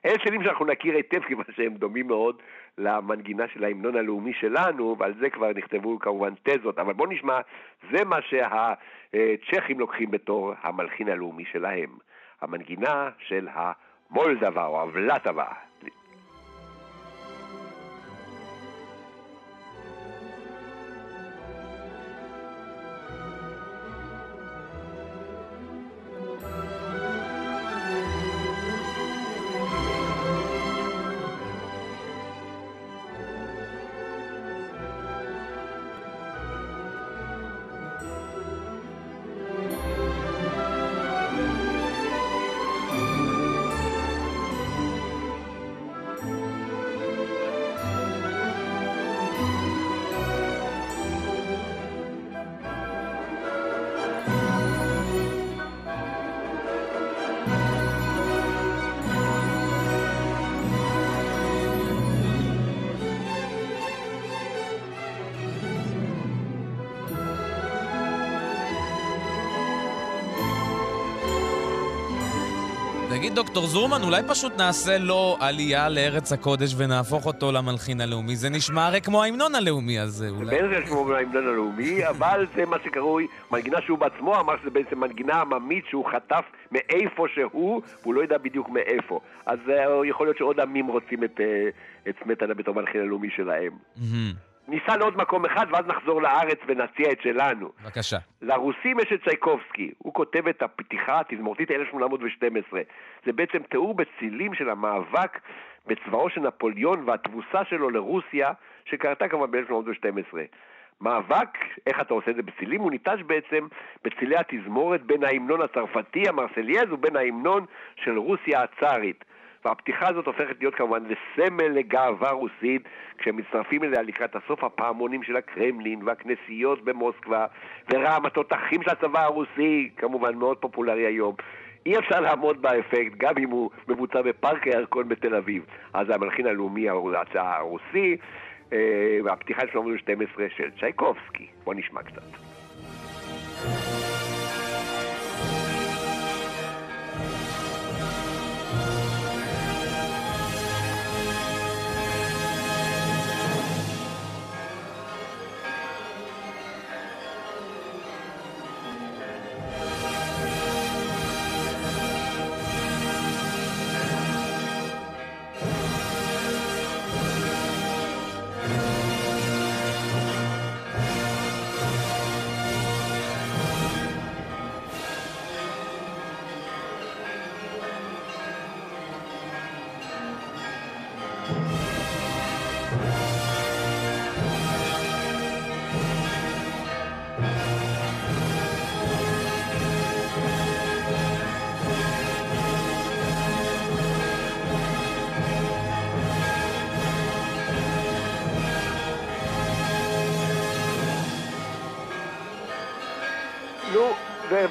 אלה שירים שאנחנו נכיר היטב, כיוון שהם דומים מאוד למנגינה של ההמנון הלאומי שלנו, ועל זה כבר נכתבו כמובן תזות, אבל בואו נשמע, זה מה שהצ'כים לוקחים בתור המלחין הלאומי שלהם. המנגינה של המולדבה או הבלטבה. דוקטור זורמן, אולי פשוט נעשה לו עלייה לארץ הקודש ונהפוך אותו למלחין הלאומי? זה נשמע הרי כמו ההמנון הלאומי הזה, אולי. זה בעצם כמו ההמנון הלאומי, אבל זה מה שקרוי מנגינה שהוא בעצמו אמר שזה בעצם מנגינה עממית שהוא חטף מאיפה שהוא, והוא לא יודע בדיוק מאיפה. אז uh, יכול להיות שעוד עמים רוצים את, את סמטנה בתור מלחין הלאומי שלהם. ניסע לעוד מקום אחד ואז נחזור לארץ ונציע את שלנו. בבקשה. לרוסים יש את צ'ייקובסקי, הוא כותב את הפתיחה התזמורתית 1812. זה בעצם תיאור בצלילים של המאבק בצבאו של נפוליאון והתבוסה שלו לרוסיה, שקרתה כמובן ב-1812. מאבק, איך אתה עושה את זה בצלילים? הוא ניטש בעצם בצלילי התזמורת בין ההמנון הצרפתי, המרסלייז, ובין ההמנון של רוסיה הצארית. והפתיחה הזאת הופכת להיות כמובן לסמל לגאווה רוסית, כשמצטרפים אליה לקראת הסוף הפעמונים של הקרמלין והכנסיות במוסקבה ורעם התותחים של הצבא הרוסי, כמובן מאוד פופולרי היום. אי אפשר לעמוד באפקט, גם אם הוא מבוצע בפארק הירקון בתל אביב. אז המלחין הלאומי הרוסי, אה, והפתיחה של 12 של צ'ייקובסקי. בוא נשמע קצת.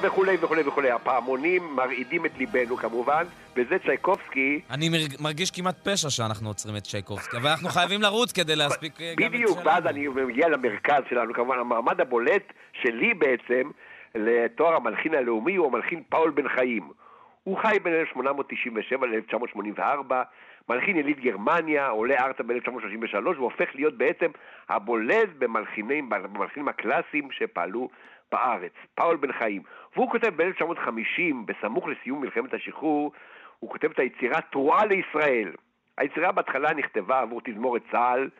וכולי וכולי וכולי. הפעמונים מרעידים את ליבנו כמובן, וזה צ'ייקובסקי. אני מרגיש כמעט פשע שאנחנו עוצרים את צ'ייקובסקי, אבל אנחנו חייבים לרוץ כדי להספיק גם את שלנו. בדיוק, ואז אני מגיע למרכז שלנו, כמובן, המעמד הבולט שלי בעצם, לתואר המלחין הלאומי, הוא המלחין פאול בן חיים. הוא חי בין 1897 ל-1984, מלחין יליד גרמניה, עולה ארצה ב-1933, והופך להיות בעצם הבולט במלחינים, במלחינים הקלאסיים שפעלו בארץ, פאול בן חיים. והוא כותב ב-1950, בסמוך לסיום מלחמת השחרור, הוא כותב את היצירה תרועה לישראל. היצירה בהתחלה נכתבה עבור תזמורת צה"ל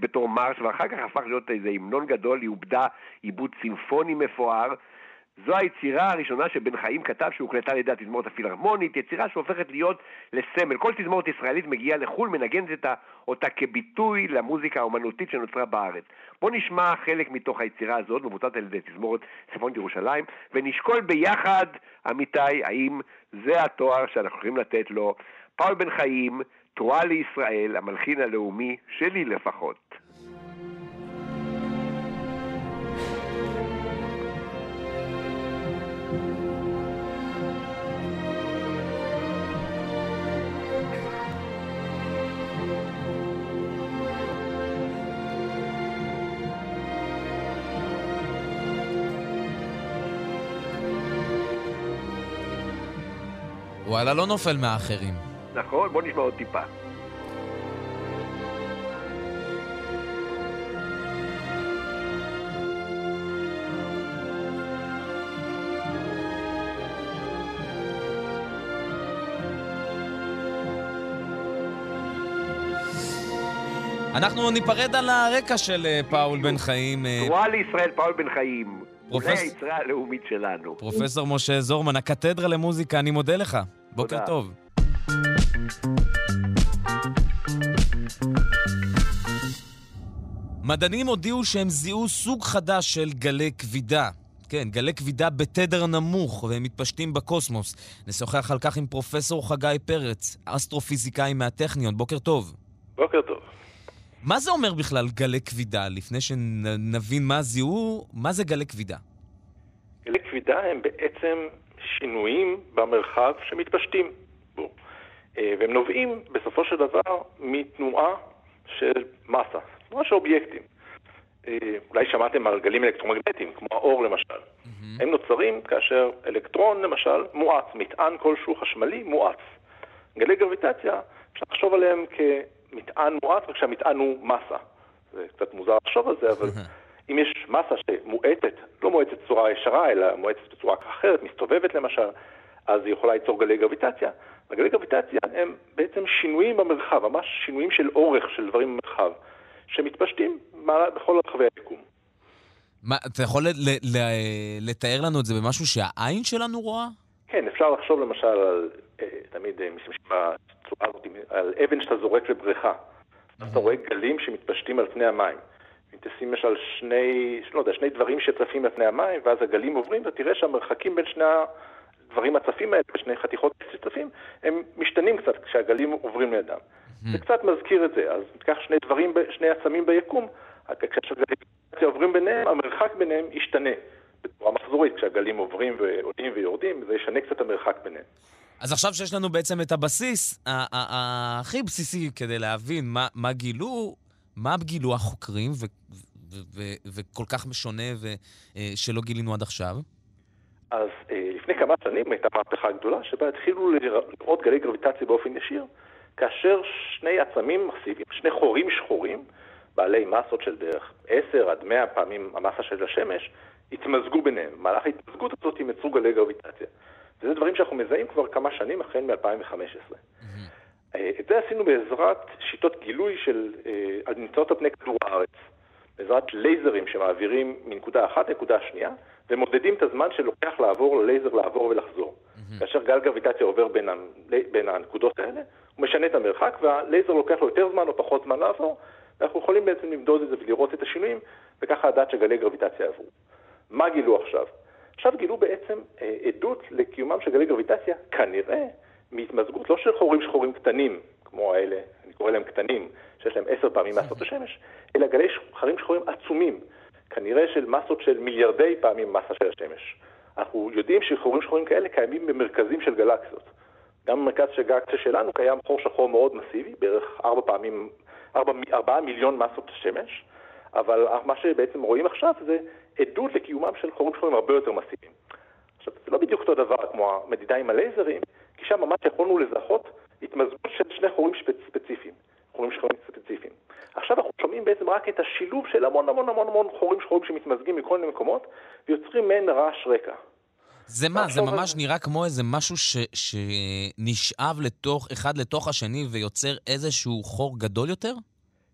בתור מרש, ואחר כך הפך להיות איזה המנון גדול, היא עובדה עיבוד סימפוני מפואר, זו היצירה הראשונה שבן חיים כתב שהוקלטה על ידי התזמורת הפילהרמונית, יצירה שהופכת להיות לסמל. כל תזמורת ישראלית מגיעה לחו"ל, מנגנת אותה כביטוי למוזיקה האומנותית שנוצרה בארץ. בואו נשמע חלק מתוך היצירה הזאת, מבוצעת על ידי תזמורת צפונית ירושלים, ונשקול ביחד, עמיתי, האם זה התואר שאנחנו יכולים לתת לו. פאול בן חיים, תרועה לישראל, המלחין הלאומי, שלי לפחות. וואלה, לא נופל מהאחרים. נכון, בוא נשמע עוד טיפה. אנחנו ניפרד על הרקע של אה, פאול בן חיים. אה, תרועה לישראל, פאול בן חיים. פרופס... אולי היצירה הלאומית שלנו. פרופסור משה זורמן, הקתדרה למוזיקה, אני מודה לך. בוקר תודה. טוב. מדענים הודיעו שהם זיהו סוג חדש של גלי כבידה. כן, גלי כבידה בתדר נמוך, והם מתפשטים בקוסמוס. נשוחח על כך עם פרופסור חגי פרץ, אסטרופיזיקאי מהטכניון. בוקר טוב. בוקר טוב. מה זה אומר בכלל גלי כבידה? לפני שנבין מה זיהו, מה זה גלי כבידה? גלי כבידה הם בעצם שינויים במרחב שמתפשטים בו. אה, והם נובעים בסופו של דבר מתנועה של מסה, תנועה של אובייקטים. אה, אולי שמעתם על גלים אלקטרומגנטיים, כמו האור למשל. Mm-hmm. הם נוצרים כאשר אלקטרון למשל מואץ, מטען כלשהו חשמלי מואץ. גלי גרביטציה, אפשר לחשוב עליהם כמטען מואץ, רק שהמטען הוא מסה. זה קצת מוזר לחשוב על זה, אבל *laughs* אם יש מסה שמואטת, לא מואטת בצורה ישרה, אלא מואטת בצורה אחרת, מסתובבת למשל, אז היא יכולה ליצור גלי גרביטציה. הגלי גרביטציה הם בעצם שינויים במרחב, ממש שינויים של אורך של דברים במרחב, שמתפשטים בכל רחבי היקום. מה, אתה יכול לתאר לנו את זה במשהו שהעין שלנו רואה? כן, אפשר לחשוב למשל על, אה, תמיד אה, משתמשים בצורה הזאת, על אבן שאתה זורק לבריכה. אתה רואה גלים שמתפשטים על פני המים. אם תשים למשל שני, לא יודע, שני דברים שצפים על פני המים, ואז הגלים עוברים, ותראה שהמרחקים בין שני הדברים הצפים האלה, שני חתיכות שצפים, הם משתנים קצת כשהגלים עוברים לידם. זה קצת מזכיר את זה, אז ניקח שני דברים, שני עצמים ביקום, כשהגלים עוברים ביניהם, המרחק ביניהם ישתנה בצורה מחזורית, כשהגלים עוברים ועולים ויורדים, זה ישנה קצת המרחק ביניהם. אז עכשיו שיש לנו בעצם את הבסיס הכי בסיסי כדי להבין מה, מה גילו, מה גילו החוקרים, ו, ו, ו, וכל כך משונה ושלא אה, גילינו עד עכשיו? אז אה, לפני כמה שנים הייתה מהפכה גדולה שבה התחילו לראות גלי גרביטציה באופן ישיר, כאשר שני עצמים מסיביים, שני חורים שחורים, בעלי מסות של בערך 10 עד 100 פעמים המסה של השמש, התמזגו ביניהם. במהלך ההתמזגות הזאת הם יצרו גלי גרביטציה. וזה דברים שאנחנו מזהים כבר כמה שנים, החל מ-2015. Mm-hmm. אה, את זה עשינו בעזרת שיטות גילוי של, אה, נמצאות על פני כדור הארץ. בעזרת לייזרים שמעבירים מנקודה אחת לנקודה שנייה, ומודדים את הזמן שלוקח לעבור ללייזר לעבור ולחזור. Mm-hmm. כאשר גל גרביטציה עובר בין, ה, בין הנקודות האלה, הוא משנה את המרחק, והלייזר לוקח לו יותר זמן או פחות זמן לעבור, ואנחנו יכולים בעצם למדוד את זה ולראות את השינויים, וככה לדעת שגלי גרביטציה עברו. מה גילו עכשיו? עכשיו גילו בעצם אה, עדות לקיומם של גלי גרביטציה, כנראה מהתמזגות לא של חורים שחורים קטנים, כמו האלה, אני קורא להם קטנים, שיש להם עשר פעמים מסות השמש, אלא גלי חרים שחורים עצומים, כנראה של מסות של מיליארדי פעמים מסה של השמש. אנחנו יודעים שחורים שחורים כאלה קיימים במרכזים של גלקסיות. גם במרכז של גלקסיה שלנו קיים חור שחור מאוד מסיבי, בערך ארבע פעמים, ארבע, ארבעה מיליון מסות השמש, אבל מה שבעצם רואים עכשיו זה עדות לקיומם של חורים שחורים הרבה יותר מסיביים. עכשיו, זה לא בדיוק אותו דבר כמו המדידה עם הלייזרים, כי שם ממש יכולנו לזהות התמזגות של שני חורים ספציפיים, חורים שחורים ספציפיים. עכשיו אנחנו שומעים בעצם רק את השילוב של המון המון המון המון חורים שחורים שמתמזגים מכל מיני מקומות, ויוצרים מעין רעש רקע. זה מה? זה ממש נראה כמו איזה משהו ש, שנשאב לתוך, אחד לתוך השני ויוצר איזשהו חור גדול יותר?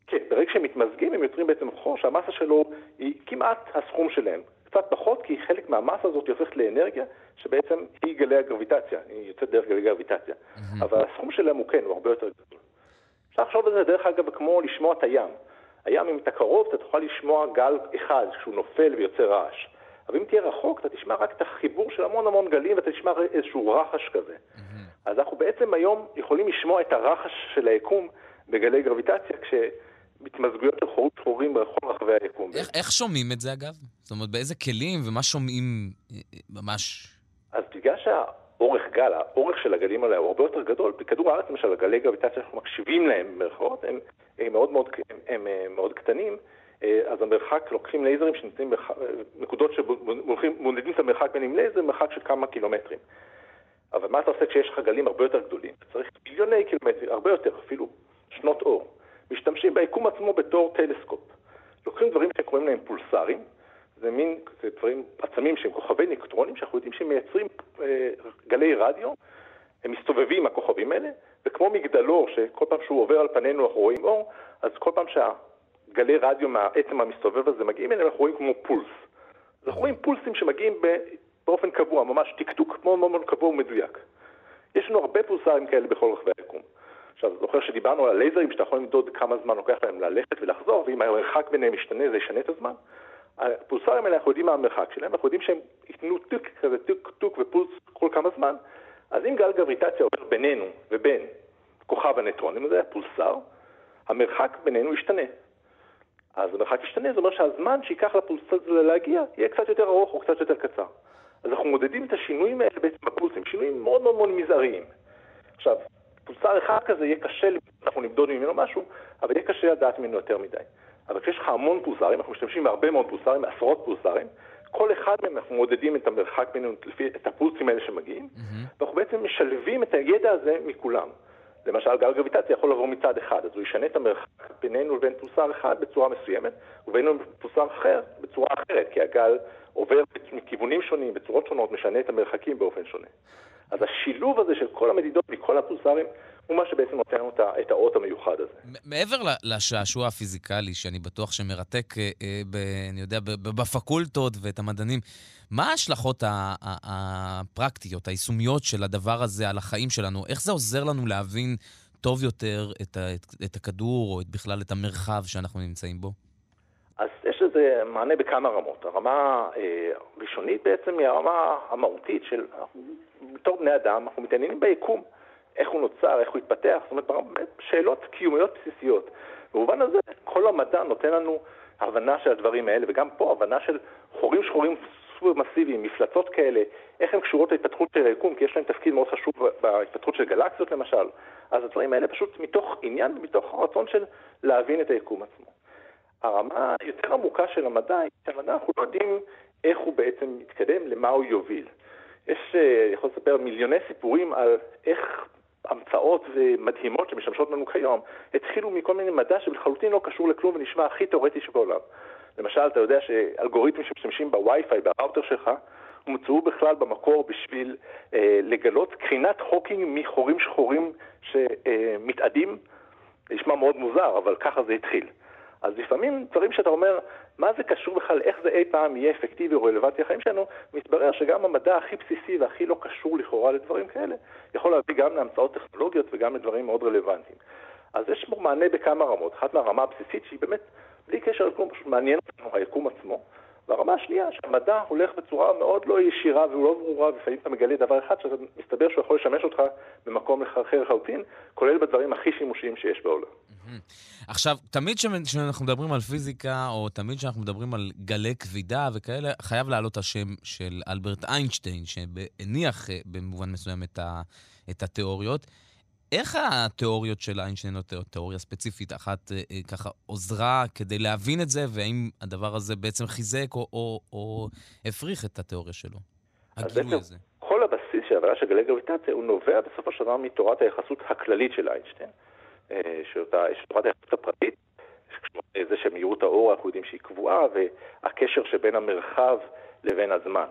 כן, ברגע שהם מתמזגים הם יוצרים בעצם חור שהמסה שלו היא כמעט הסכום שלהם. קצת פחות, כי חלק מהמסה הזאת הופכת לאנרגיה, שבעצם היא גלי הגרביטציה, היא יוצאת דרך גלי גרביטציה. Mm-hmm. אבל הסכום שלהם הוא כן, הוא הרבה יותר גדול. אפשר לחשוב על זה דרך אגב כמו לשמוע את הים. הים, אם אתה קרוב, אתה תוכל לשמוע גל אחד כשהוא נופל ויוצר רעש. אבל אם תהיה רחוק, אתה תשמע רק את החיבור של המון המון גלים ואתה תשמע איזשהו רחש כזה. Mm-hmm. אז אנחנו בעצם היום יכולים לשמוע את הרחש של היקום בגלי גרביטציה, כשמתמזגויות של חורים שחורים בכל רחבי היקום. איך, איך שומעים את זה אגב? זאת אומרת, באיזה כלים ומה שומעים אה, אה, ממש? אז בגלל שהאורך גל, האורך של הגלים האלה הוא הרבה יותר גדול, בכדור הארץ למשל, גלי גרביטציה שאנחנו מקשיבים להם במירכאות, הם, הם, מאוד, מאוד, הם, הם אה, מאוד קטנים. אז המרחק, לוקחים לייזרים שנמצאים בנקודות שמודדים את המרחק בין עם לייזר, מרחק של כמה קילומטרים. אבל מה אתה עושה כשיש לך גלים הרבה יותר גדולים? אתה צריך מיליוני קילומטרים, הרבה יותר, אפילו שנות אור. משתמשים ביקום עצמו בתור טלסקופ. לוקחים דברים שקוראים להם פולסרים, זה מין, זה דברים, עצמים שהם כוכבי נקטרונים, שאנחנו יודעים שהם מייצרים אה, גלי רדיו, הם מסתובבים, הכוכבים האלה, וכמו מגדלור, שכל פעם שהוא עובר על פנינו אנחנו רואים אור, אז כל פעם שהגלי רדיו מהעצם המסתובב הזה מגיעים אליהם, אנחנו רואים כמו פולס. אנחנו רואים פולסים שמגיעים באופן קבוע, ממש טיק טוק מאוד מאוד קבוע ומדויק. יש לנו הרבה פולסרים כאלה בכל רחבי היקום. עכשיו, זוכר שדיברנו על הלייזרים, שאתה יכול למדוד כמה זמן לוקח להם ללכת ולחזור, ואם המרחק ביניהם משתנה, זה ישנה את הזמן. הפולסרים האלה, אנחנו יודעים מה המרחק שלהם, אנחנו יודעים שהם ייתנו טוק כזה, טוק טוק ופולס כל כמה זמן. אז אם גל גרביטציה עובר בינינו ובין כוכב הנייטרונים, זה הפולסר, המרחק בינינו ישתנה. אז המרחק ישתנה, זה אומר שהזמן שייקח לפולסר הזה להגיע יהיה קצת יותר ארוך או קצת יותר קצר. אז אנחנו מודדים את השינויים האלה בעצם בפולסים, שינויים מאוד מאוד מאוד מזעריים. עכשיו, פולסר אחד כזה יהיה קשה, אנחנו נמדוד ממנו משהו, אבל יהיה קשה לדעת ממנו יותר מדי. אבל כשיש לך המון פולסרים, אנחנו משתמשים בהרבה מאוד פולסרים, עשרות פולסרים, כל אחד מהם אנחנו מודדים את המרחק בינינו, את הפולסים האלה שמגיעים, mm-hmm. ואנחנו בעצם משלבים את הידע הזה מכולם. למשל, גל גרביטציה יכול לבוא מצד אחד, אז הוא ישנה את המרחק בינינו לבין פולסר אחד בצורה מסוימת, ובינינו פולסר אחר בצורה אחרת, כי הגל עובר מכיוונים שונים, בצורות שונות, משנה את המרחקים באופן שונה. אז השילוב הזה של כל המדידות מכל הפולסרים הוא מה שבעצם נותן לנו את האות המיוחד הזה. מעבר לשעשוע הפיזיקלי, שאני בטוח שמרתק, אה, אה, ב, אני יודע, בפקולטות ואת המדענים, מה ההשלכות הפרקטיות, היישומיות של הדבר הזה על החיים שלנו? איך זה עוזר לנו להבין טוב יותר את, את, את הכדור, או את, בכלל את המרחב שאנחנו נמצאים בו? אז יש לזה מענה בכמה רמות. הרמה אה, הראשונית בעצם היא הרמה המהותית של, בתור בני אדם, אנחנו מתעניינים ביקום, איך הוא נוצר, איך הוא התפתח, זאת אומרת, שאלות קיומיות בסיסיות. במובן הזה, כל המדע נותן לנו הבנה של הדברים האלה, וגם פה הבנה של חורים שחורים סופר מסיביים, מפלצות כאלה, איך הן קשורות להתפתחות של היקום, כי יש להן תפקיד מאוד חשוב בהתפתחות של גלקסיות למשל. אז הדברים האלה פשוט מתוך עניין ומתוך הרצון של להבין את היקום עצמו. הרמה היותר עמוקה של המדע היא שהמדע אנחנו לא יודעים איך הוא בעצם מתקדם, למה הוא יוביל. יש, אה, יכול לספר מיליוני סיפורים על איך המצאות מדהימות שמשמשות לנו כיום התחילו מכל מיני מדע שבחלוטין לא קשור לכלום ונשמע הכי תאורטי שבעולם. למשל, אתה יודע שאלגוריתמים שמשתמשים בווי-פיי, בראוטר שלך, הומצאו בכלל במקור בשביל אה, לגלות קרינת הוקינג מחורים שחורים שמתאדים. אה, נשמע מאוד מוזר, אבל ככה זה התחיל. אז לפעמים דברים שאתה אומר, מה זה קשור בכלל, איך זה אי פעם יהיה אפקטיבי או רלוונטי לחיים שלנו, מתברר שגם המדע הכי בסיסי והכי לא קשור לכאורה לדברים כאלה, יכול להביא גם להמצאות טכנולוגיות וגם לדברים מאוד רלוונטיים. אז יש פה מענה בכמה רמות. אחת מהרמה הבסיסית שהיא באמת, בלי קשר לכלום, פשוט מעניין אותנו היקום עצמו. והרמה השנייה, שהמדע הולך בצורה מאוד לא ישירה ולא ברורה, ולפעמים אתה מגלה דבר אחד שאתה מסתבר שהוא יכול לשמש אותך במקום אחר לחלוטין, כולל בדברים הכי שימושיים שיש בעולם. עכשיו, תמיד כשאנחנו מדברים על פיזיקה, או תמיד כשאנחנו מדברים על גלי כבידה וכאלה, חייב לעלות השם של אלברט איינשטיין, שהניח אה, במובן מסוים את, ה, את התיאוריות. איך התיאוריות של איינשטיין, או תיאוריה ספציפית אחת, אה, אה, ככה עוזרה כדי להבין את זה, והאם הדבר הזה בעצם חיזק או, או, או הפריך את התיאוריה שלו? הגילוי הזה. כל הבסיס של הבעיה של גלי גרביטציה, הוא נובע בסופו של דבר מתורת היחסות הכללית של איינשטיין. אה, שאותה, יש תורת היחסות הפרטית, זה שמהירות האור אנחנו יודעים שהיא קבועה, והקשר שבין המרחב לבין הזמן.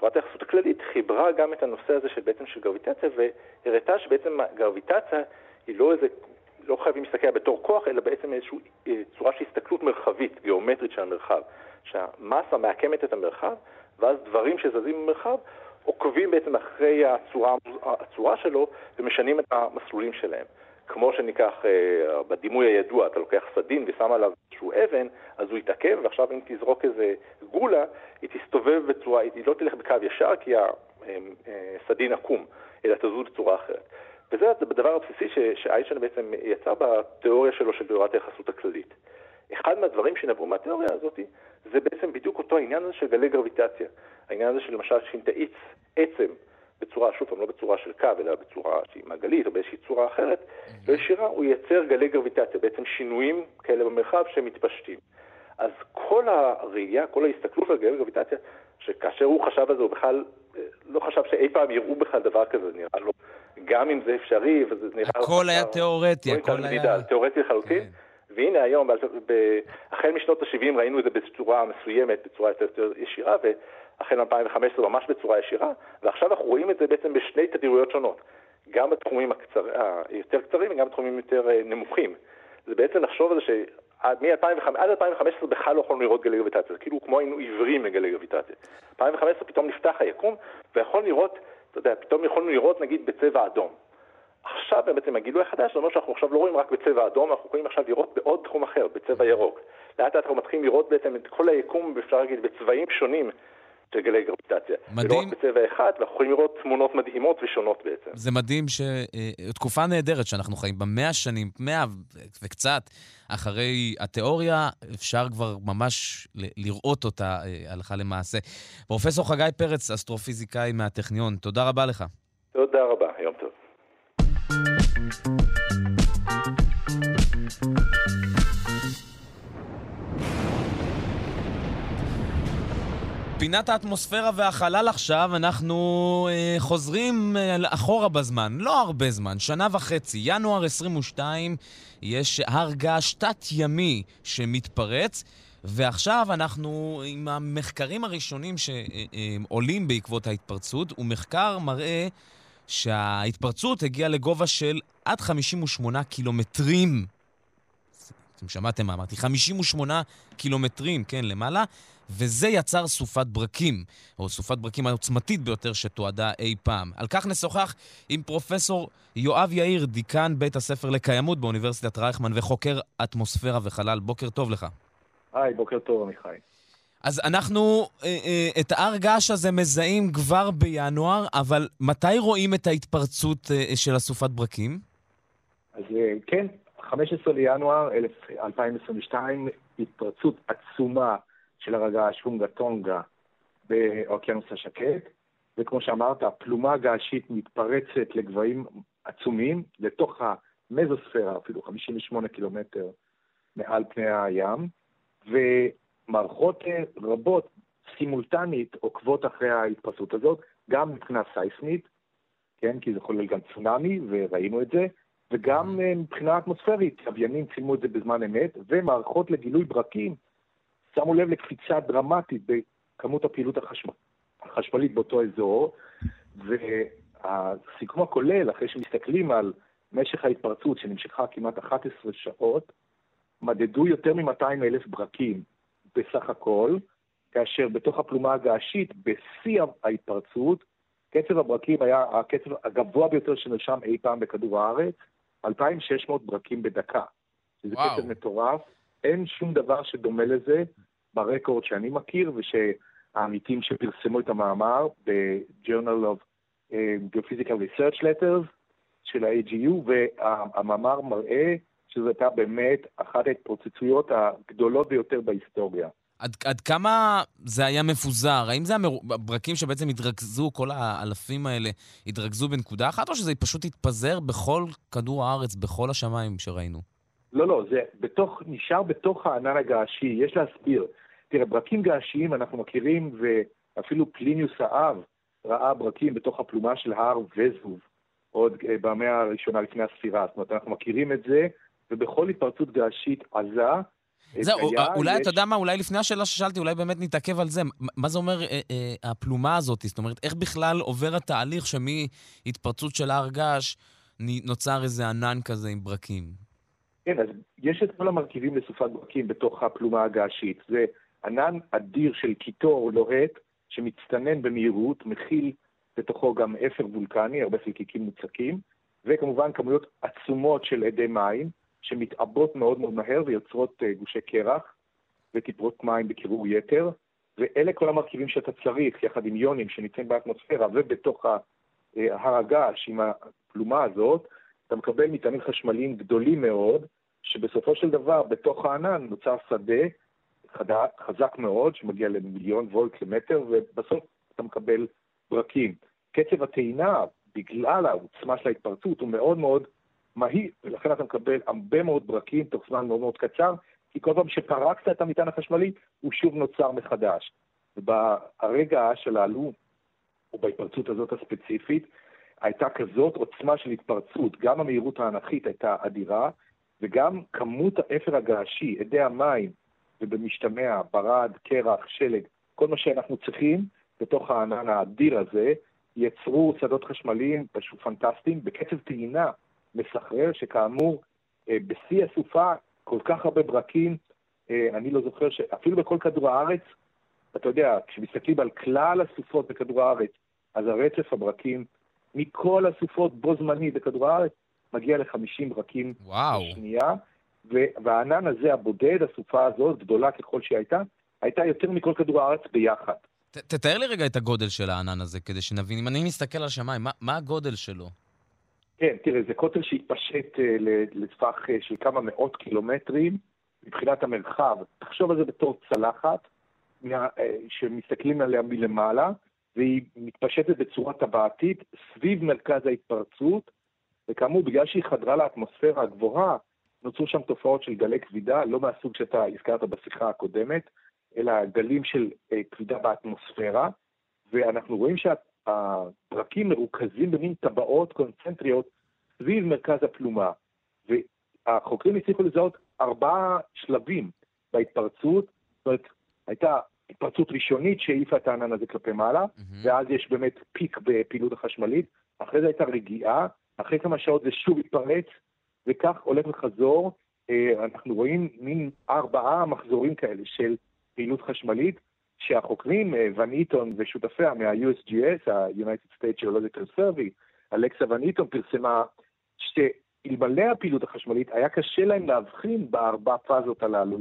תורת היחסות הכללית חיברה גם את הנושא הזה של בעצם של גרביטציה, והראתה שבעצם גרביטציה היא לא איזה, לא חייבים להסתכל בתור כוח, אלא בעצם איזושהי צורה של הסתכלות מרחבית, גיאומטרית של המרחב. שהמסה מעקמת את המרחב, ואז דברים שזזים במרחב עוקבים בעצם אחרי הצורה, הצורה שלו ומשנים את המסלולים שלהם. כמו שניקח uh, בדימוי הידוע, אתה לוקח סדין ושם עליו איזשהו אבן, אז הוא יתעכב, ועכשיו אם תזרוק איזה גולה, היא תסתובב בצורה, היא לא תלך בקו ישר כי הסדין עקום, אלא תזוז בצורה אחרת. וזה הדבר הבסיסי שאיינשטיין בעצם יצא בתיאוריה שלו של תיאוריית היחסות הכללית. אחד מהדברים שנבעו מהתיאוריה הזאת זה בעצם בדיוק אותו העניין הזה של גלי גרביטציה. העניין הזה של למשל שאם תאיץ עצם בצורה, שוב פעם, לא בצורה של קו, אלא בצורה שהיא מעגלית או באיזושהי צורה אחרת, לא ישירה, הוא ייצר גלי גרביטציה, בעצם שינויים כאלה במרחב שמתפשטים. אז כל הראייה, כל ההסתכלות על גלי גרביטציה, שכאשר הוא חשב על זה, הוא בכלל לא חשב שאי פעם יראו בכלל דבר כזה, נראה לו, גם אם זה אפשרי, וזה נראה... הכל היה תיאורטי, הכל היה... תיאורטי לחלוטין. והנה היום, החל משנות ה-70 ראינו את זה בצורה מסוימת, בצורה יותר, יותר ישירה, והחל מ-2015 ממש בצורה ישירה, ועכשיו אנחנו רואים את זה בעצם בשני תדירויות שונות, גם בתחומים הקצר, היותר קצרים וגם בתחומים יותר נמוכים. זה בעצם לחשוב על זה שעד 2015 בכלל לא יכולנו לראות גלי גרביטציה, כאילו כמו היינו עיוורים לגלי גרביטציה. 2015 פתאום נפתח היקום, ויכולנו לראות, אתה יודע, פתאום יכולנו לראות נגיד בצבע אדום. עכשיו בעצם הגילוי החדש, זה אומר שאנחנו עכשיו לא רואים רק בצבע אדום, אנחנו יכולים עכשיו לראות בעוד תחום אחר, בצבע ירוק. לאט לאט אנחנו מתחילים לראות בעצם את כל היקום, אפשר להגיד, בצבעים שונים של גלי גרביטציה. מדהים. ולא רק בצבע אחד, ואנחנו יכולים לראות תמונות מדהימות ושונות בעצם. זה מדהים ש... תקופה נהדרת שאנחנו חיים בה, מאה שנים, מאה וקצת אחרי התיאוריה, אפשר כבר ממש לראות אותה הלכה למעשה. פרופסור חגי פרץ, אסטרופיזיקאי מהטכניון, תודה רבה לך. תודה רבה, יום טוב. פינת האטמוספירה והחלל עכשיו, אנחנו אה, חוזרים אה, אחורה בזמן, לא הרבה זמן, שנה וחצי, ינואר 22, יש הר געש תת-ימי שמתפרץ, ועכשיו אנחנו עם המחקרים הראשונים שעולים בעקבות ההתפרצות, ומחקר מראה שההתפרצות הגיעה לגובה של עד 58 קילומטרים. אתם שמעתם מה אמרתי? 58 קילומטרים, כן, למעלה, וזה יצר סופת ברקים, או סופת ברקים העוצמתית ביותר שתועדה אי פעם. על כך נשוחח עם פרופסור יואב יאיר, דיקן בית הספר לקיימות באוניברסיטת רייכמן וחוקר אטמוספירה וחלל. בוקר טוב לך. היי, בוקר טוב, עמיחי. אז אנחנו אה, אה, את ההר געש הזה מזהים כבר בינואר, אבל מתי רואים את ההתפרצות אה, של הסופת ברקים? אז כן, 15 לינואר 2022, התפרצות עצומה של הר הגעש הונגה טונגה באוקיינוס השקט, וכמו שאמרת, הפלומה הגעשית מתפרצת לגבהים עצומים, לתוך המזוספירה, אפילו 58 קילומטר מעל פני הים, ו... מערכות אה, רבות סימולטנית עוקבות אחרי ההתפרצות הזאת, גם מבחינה סייסמית, כן, כי זה כולל גם צונאמי, וראינו את זה, וגם אה, מבחינה אטמוספרית, לוויינים צילמו את זה בזמן אמת, ומערכות לגילוי ברקים שמו לב לקפיצה דרמטית בכמות הפעילות החשמל, החשמלית באותו אזור, והסיכום הכולל, אחרי שמסתכלים על משך ההתפרצות שנמשכה כמעט 11 שעות, מדדו יותר מ-200 אלף ברקים בסך הכל, כאשר בתוך הפלומה הגעשית, בשיא ההתפרצות, קצב הברקים היה הקצב הגבוה ביותר שנרשם אי פעם בכדור הארץ, 2,600 ברקים בדקה. שזה וואו. קצב מטורף, אין שום דבר שדומה לזה ברקורד שאני מכיר, ושהעמיתים שפרסמו את המאמר ב-Journal of uh, Geophysical Research Letters של ה-AGU, והמאמר מראה שזו הייתה באמת אחת ההתפוצצויות הגדולות ביותר בהיסטוריה. עד, עד כמה זה היה מפוזר? האם זה הברקים שבעצם התרכזו, כל האלפים האלה, התרכזו בנקודה אחת, או שזה פשוט התפזר בכל כדור הארץ, בכל השמיים שראינו? לא, לא, זה בתוך, נשאר בתוך הענן הגעשי, יש להסביר. תראה, ברקים געשיים אנחנו מכירים, ואפילו פליניוס האב ראה ברקים בתוך הפלומה של הר וזוב, עוד אה, במאה הראשונה לפני הספירה. זאת אומרת, אנחנו מכירים את זה, ובכל התפרצות געשית עזה, זהו, אולי יש... אתה יודע מה, אולי לפני השאלה ששאלתי, אולי באמת נתעכב על זה. מה זה אומר אה, אה, הפלומה הזאת? זאת אומרת, איך בכלל עובר התהליך שמהתפרצות של הר געש נוצר איזה ענן כזה עם ברקים? כן, אז יש את כל המרכיבים לסופת ברקים בתוך הפלומה הגעשית. זה ענן אדיר של קיטור לוהט, שמצטנן במהירות, מכיל בתוכו גם אפר וולקני, הרבה חלקיקים מוצקים, וכמובן כמויות עצומות של אדי מים, שמתעבות מאוד מאוד מהר ויוצרות אה, גושי קרח וטיפות מים בקירור יתר, ואלה כל המרכיבים שאתה צריך, יחד עם יונים שנמצאים באטמוספירה ובתוך אה, הר הגעש עם הפלומה הזאת, אתה מקבל מטענים חשמליים גדולים מאוד, שבסופו של דבר בתוך הענן נוצר שדה חזק מאוד, שמגיע למיליון וולט למטר, ובסוף אתה מקבל ברקים. קצב הטעינה, בגלל העוצמה של ההתפרצות, הוא מאוד מאוד מהיר, ולכן אתה מקבל הרבה מאוד ברקים תוך זמן מאוד מאוד קצר, כי כל פעם שפרקת את המטען החשמלי, הוא שוב נוצר מחדש. וברגע שללו, או בהתפרצות הזאת הספציפית, הייתה כזאת עוצמה של התפרצות, גם המהירות האנכית הייתה אדירה, וגם כמות האפר הגעשי, אדי המים, ובמשתמע, ברד, קרח, שלג, כל מה שאנחנו צריכים בתוך הענן האדיר הזה, יצרו שדות חשמליים פשוט פנטסטיים, בקצב טעינה מסחרר, שכאמור, אה, בשיא הסופה, כל כך הרבה ברקים, אה, אני לא זוכר שאפילו בכל כדור הארץ, אתה יודע, כשמסתכלים על כלל הסופות בכדור הארץ, אז הרצף הברקים מכל הסופות בו זמני בכדור הארץ מגיע ל-50 ברקים וואו. בשנייה, והענן הזה, הבודד, הסופה הזאת, גדולה ככל שהיא הייתה, יותר מכל כדור הארץ ביחד. ת, תתאר לי רגע את הגודל של הענן הזה, כדי שנבין. אם אני מסתכל על השמיים, מה, מה הגודל שלו? כן, תראה, זה קוטר שהתפשט uh, לטווח uh, של כמה מאות קילומטרים מבחינת המרחב. תחשוב על זה בתור צלחת מה, uh, שמסתכלים עליה מלמעלה, והיא מתפשטת בצורה טבעתית סביב מרכז ההתפרצות, וכאמור, בגלל שהיא חדרה לאטמוספירה הגבוהה, נוצרו שם תופעות של גלי כבידה, לא מהסוג שאתה הזכרת בשיחה הקודמת, אלא גלים של אה, כבידה באטמוספירה, ואנחנו רואים שהפרקים מרוכזים במין טבעות קונצנטריות סביב מרכז הפלומה. והחוקרים הצליחו לזהות ארבעה שלבים בהתפרצות, זאת אומרת, הייתה התפרצות ראשונית שהעיפה את הענן הזה כלפי מעלה, mm-hmm. ואז יש באמת פיק בפעילות החשמלית, אחרי זה הייתה רגיעה, אחרי כמה שעות זה שוב התפרץ, וכך הולך וחזור. אה, אנחנו רואים מין ארבעה מחזורים כאלה של פעילות חשמלית, שהחוקרים, אה, ון איטון ושותפיה מה-USGS, ה-United States Geological Survey, אלכסה ון איטון פרסמה שאלמלא הפעילות החשמלית היה קשה להם להבחין בארבע פאזות הללו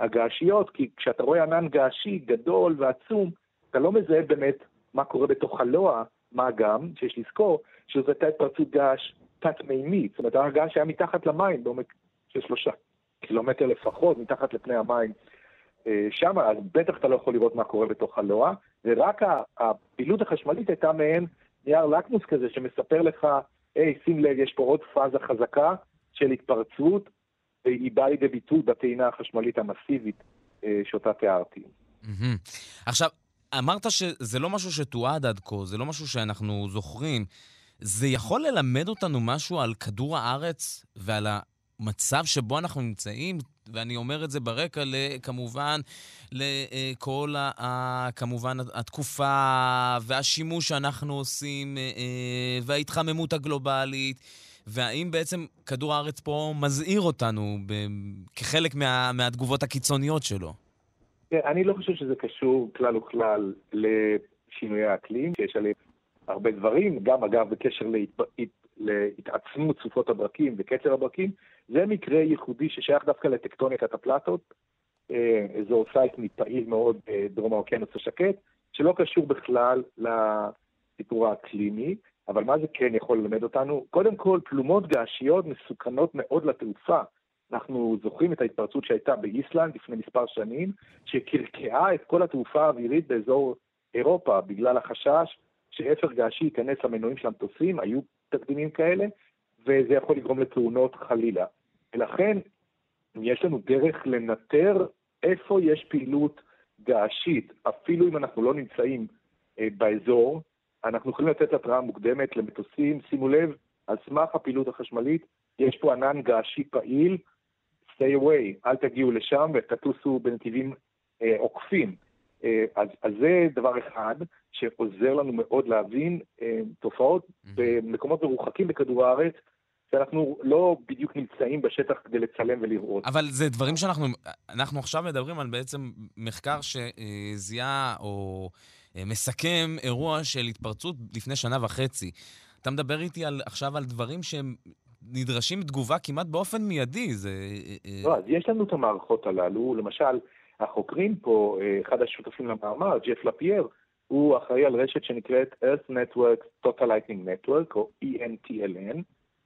הגעשיות, כי כשאתה רואה ענן געשי גדול ועצום, אתה לא מזהה באמת מה קורה בתוך הלוע, מה גם, שיש לזכור, שזו הייתה התפרצות געש תת-מימית, זאת אומרת, הר געש היה מתחת למים בעומק של שלושה קילומטר לפחות, מתחת לפני המים אה, שם, אז בטח אתה לא יכול לראות מה קורה בתוך הלוע, ורק הפעילות החשמלית הייתה מעין נייר לקמוס כזה שמספר לך, היי, שים לב, יש פה עוד פאזה חזקה של התפרצות, והיא באה לידי ביטוי בטעינה החשמלית המסיבית אה, שאותה תיארתי. עכשיו, אמרת שזה לא משהו שתועד עד כה, זה לא משהו שאנחנו זוכרים. זה יכול ללמד אותנו משהו על כדור הארץ ועל המצב שבו אנחנו נמצאים? ואני אומר את זה ברקע, כמובן, לכל, ה, כמובן, התקופה והשימוש שאנחנו עושים אה, אה, וההתחממות הגלובלית. והאם בעצם כדור הארץ פה מזהיר אותנו ב- כחלק מה, מהתגובות הקיצוניות שלו? אני לא חושב שזה קשור כלל וכלל לשינויי האקלים, שיש עליהם הרבה דברים, גם אגב בקשר להתפ... להתעצמות סופות הברקים וקצב הברקים, זה מקרה ייחודי ששייך דווקא לטקטוניקת הפלטות, אה, אזור סייסמי פעיל מאוד בדרום האוקיינוס השקט, שלא קשור בכלל לסיפור האקלימי, אבל מה זה כן יכול ללמד אותנו? קודם כל, פלומות געשיות מסוכנות מאוד לתעופה. אנחנו זוכרים את ההתפרצות שהייתה באיסלנד לפני מספר שנים, שקרקעה את כל התעופה האווירית באזור אירופה בגלל החשש שאפר געשי ייכנס למנועים של המטוסים, היו תקדימים כאלה, וזה יכול לגרום לתאונות חלילה. ולכן, יש לנו דרך לנטר איפה יש פעילות געשית, אפילו אם אנחנו לא נמצאים אה, באזור, אנחנו יכולים לתת התראה מוקדמת למטוסים, שימו לב, על סמך הפעילות החשמלית, יש פה ענן געשי פעיל, stay away, אל תגיעו לשם ותטוסו בנתיבים אה, עוקפים. אה, אז, אז זה דבר אחד שעוזר לנו מאוד להבין אה, תופעות mm-hmm. במקומות מרוחקים בכדור הארץ, שאנחנו לא בדיוק נמצאים בשטח כדי לצלם ולראות. אבל זה דברים שאנחנו... אנחנו עכשיו מדברים על בעצם מחקר שזיהה או אה, מסכם אירוע של התפרצות לפני שנה וחצי. אתה מדבר איתי על, עכשיו על דברים שהם נדרשים תגובה כמעט באופן מיידי. זה... אה, אה, לא, אז יש לנו את המערכות הללו. למשל, החוקרים פה, אחד השותפים למאמר, ג'ף לפייר, הוא אחראי על רשת שנקראת Earth Network Total Lightning Network, או ENTLN,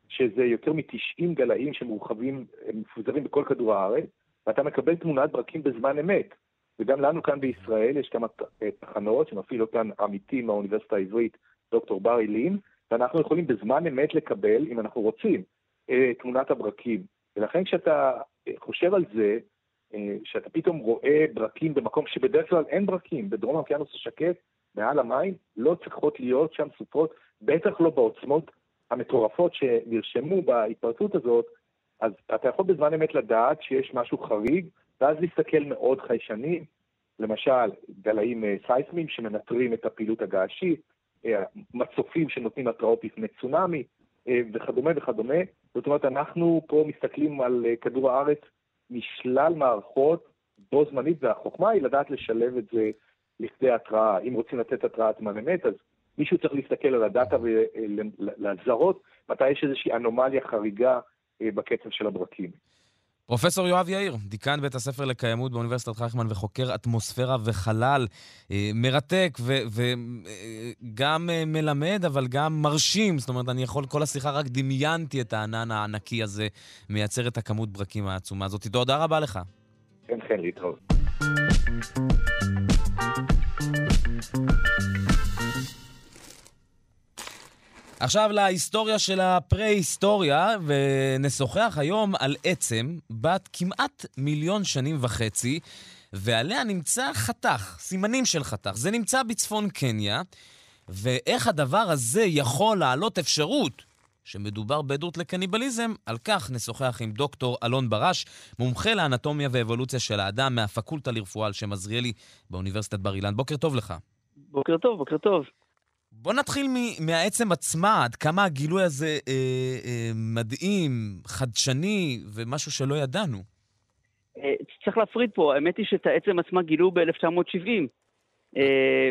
שזה יותר מ-90 גלאים שמורחבים, מפוזרים בכל כדור הארץ, ואתה מקבל תמונת ברקים בזמן אמת. וגם לנו כאן בישראל יש כמה תחנות שמפעיל אותן עמיתי מהאוניברסיטה העברית, דוקטור ברי לין, ואנחנו יכולים בזמן אמת לקבל, אם אנחנו רוצים, אה, תמונת הברקים. ולכן כשאתה אה, חושב על זה, אה, שאתה פתאום רואה ברקים במקום שבדרך כלל אין ברקים, בדרום האוקיינוס השקט, מעל המים, לא צריכות להיות שם סופות, בטח לא בעוצמות המטורפות שנרשמו בהתפרצות הזאת, אז אתה יכול בזמן אמת לדעת שיש משהו חריג, ואז להסתכל מאוד חיישנים, למשל גלאים אה, סייסמיים שמנטרים את הפעילות הגעשית, אה, מצופים שנותנים התראות לפני צונאמי אה, וכדומה וכדומה. זאת אומרת, אנחנו פה מסתכלים על כדור הארץ משלל מערכות בו זמנית, והחוכמה היא לדעת לשלב את זה לכדי התראה. אם רוצים לתת התראת זמן אמת, אז מישהו צריך להסתכל על הדאטה ולזהות מתי יש איזושהי אנומליה חריגה בקצב של הברקים. פרופסור יואב יאיר, דיקן בית הספר לקיימות באוניברסיטת חייכמן וחוקר אטמוספירה וחלל, אה, מרתק וגם אה, מלמד, אבל גם מרשים. זאת אומרת, אני יכול, כל השיחה רק דמיינתי את הענן הענקי הזה, מייצר את הכמות ברקים העצומה הזאת. תודה רבה לך. כן, כן, להתראות. עכשיו להיסטוריה של הפרה-היסטוריה, ונשוחח היום על עצם בת כמעט מיליון שנים וחצי, ועליה נמצא חתך, סימנים של חתך. זה נמצא בצפון קניה, ואיך הדבר הזה יכול להעלות אפשרות שמדובר בעדות לקניבליזם, על כך נשוחח עם דוקטור אלון ברש, מומחה לאנטומיה ואבולוציה של האדם מהפקולטה לרפואה על שם עזריאלי באוניברסיטת בר אילן. בוקר טוב לך. בוקר טוב, בוקר טוב. בוא נתחיל מהעצם עצמה, עד כמה הגילוי הזה אה, אה, מדהים, חדשני ומשהו שלא ידענו. אה, צריך להפריד פה, האמת היא שאת העצם עצמה גילו ב-1970. אה,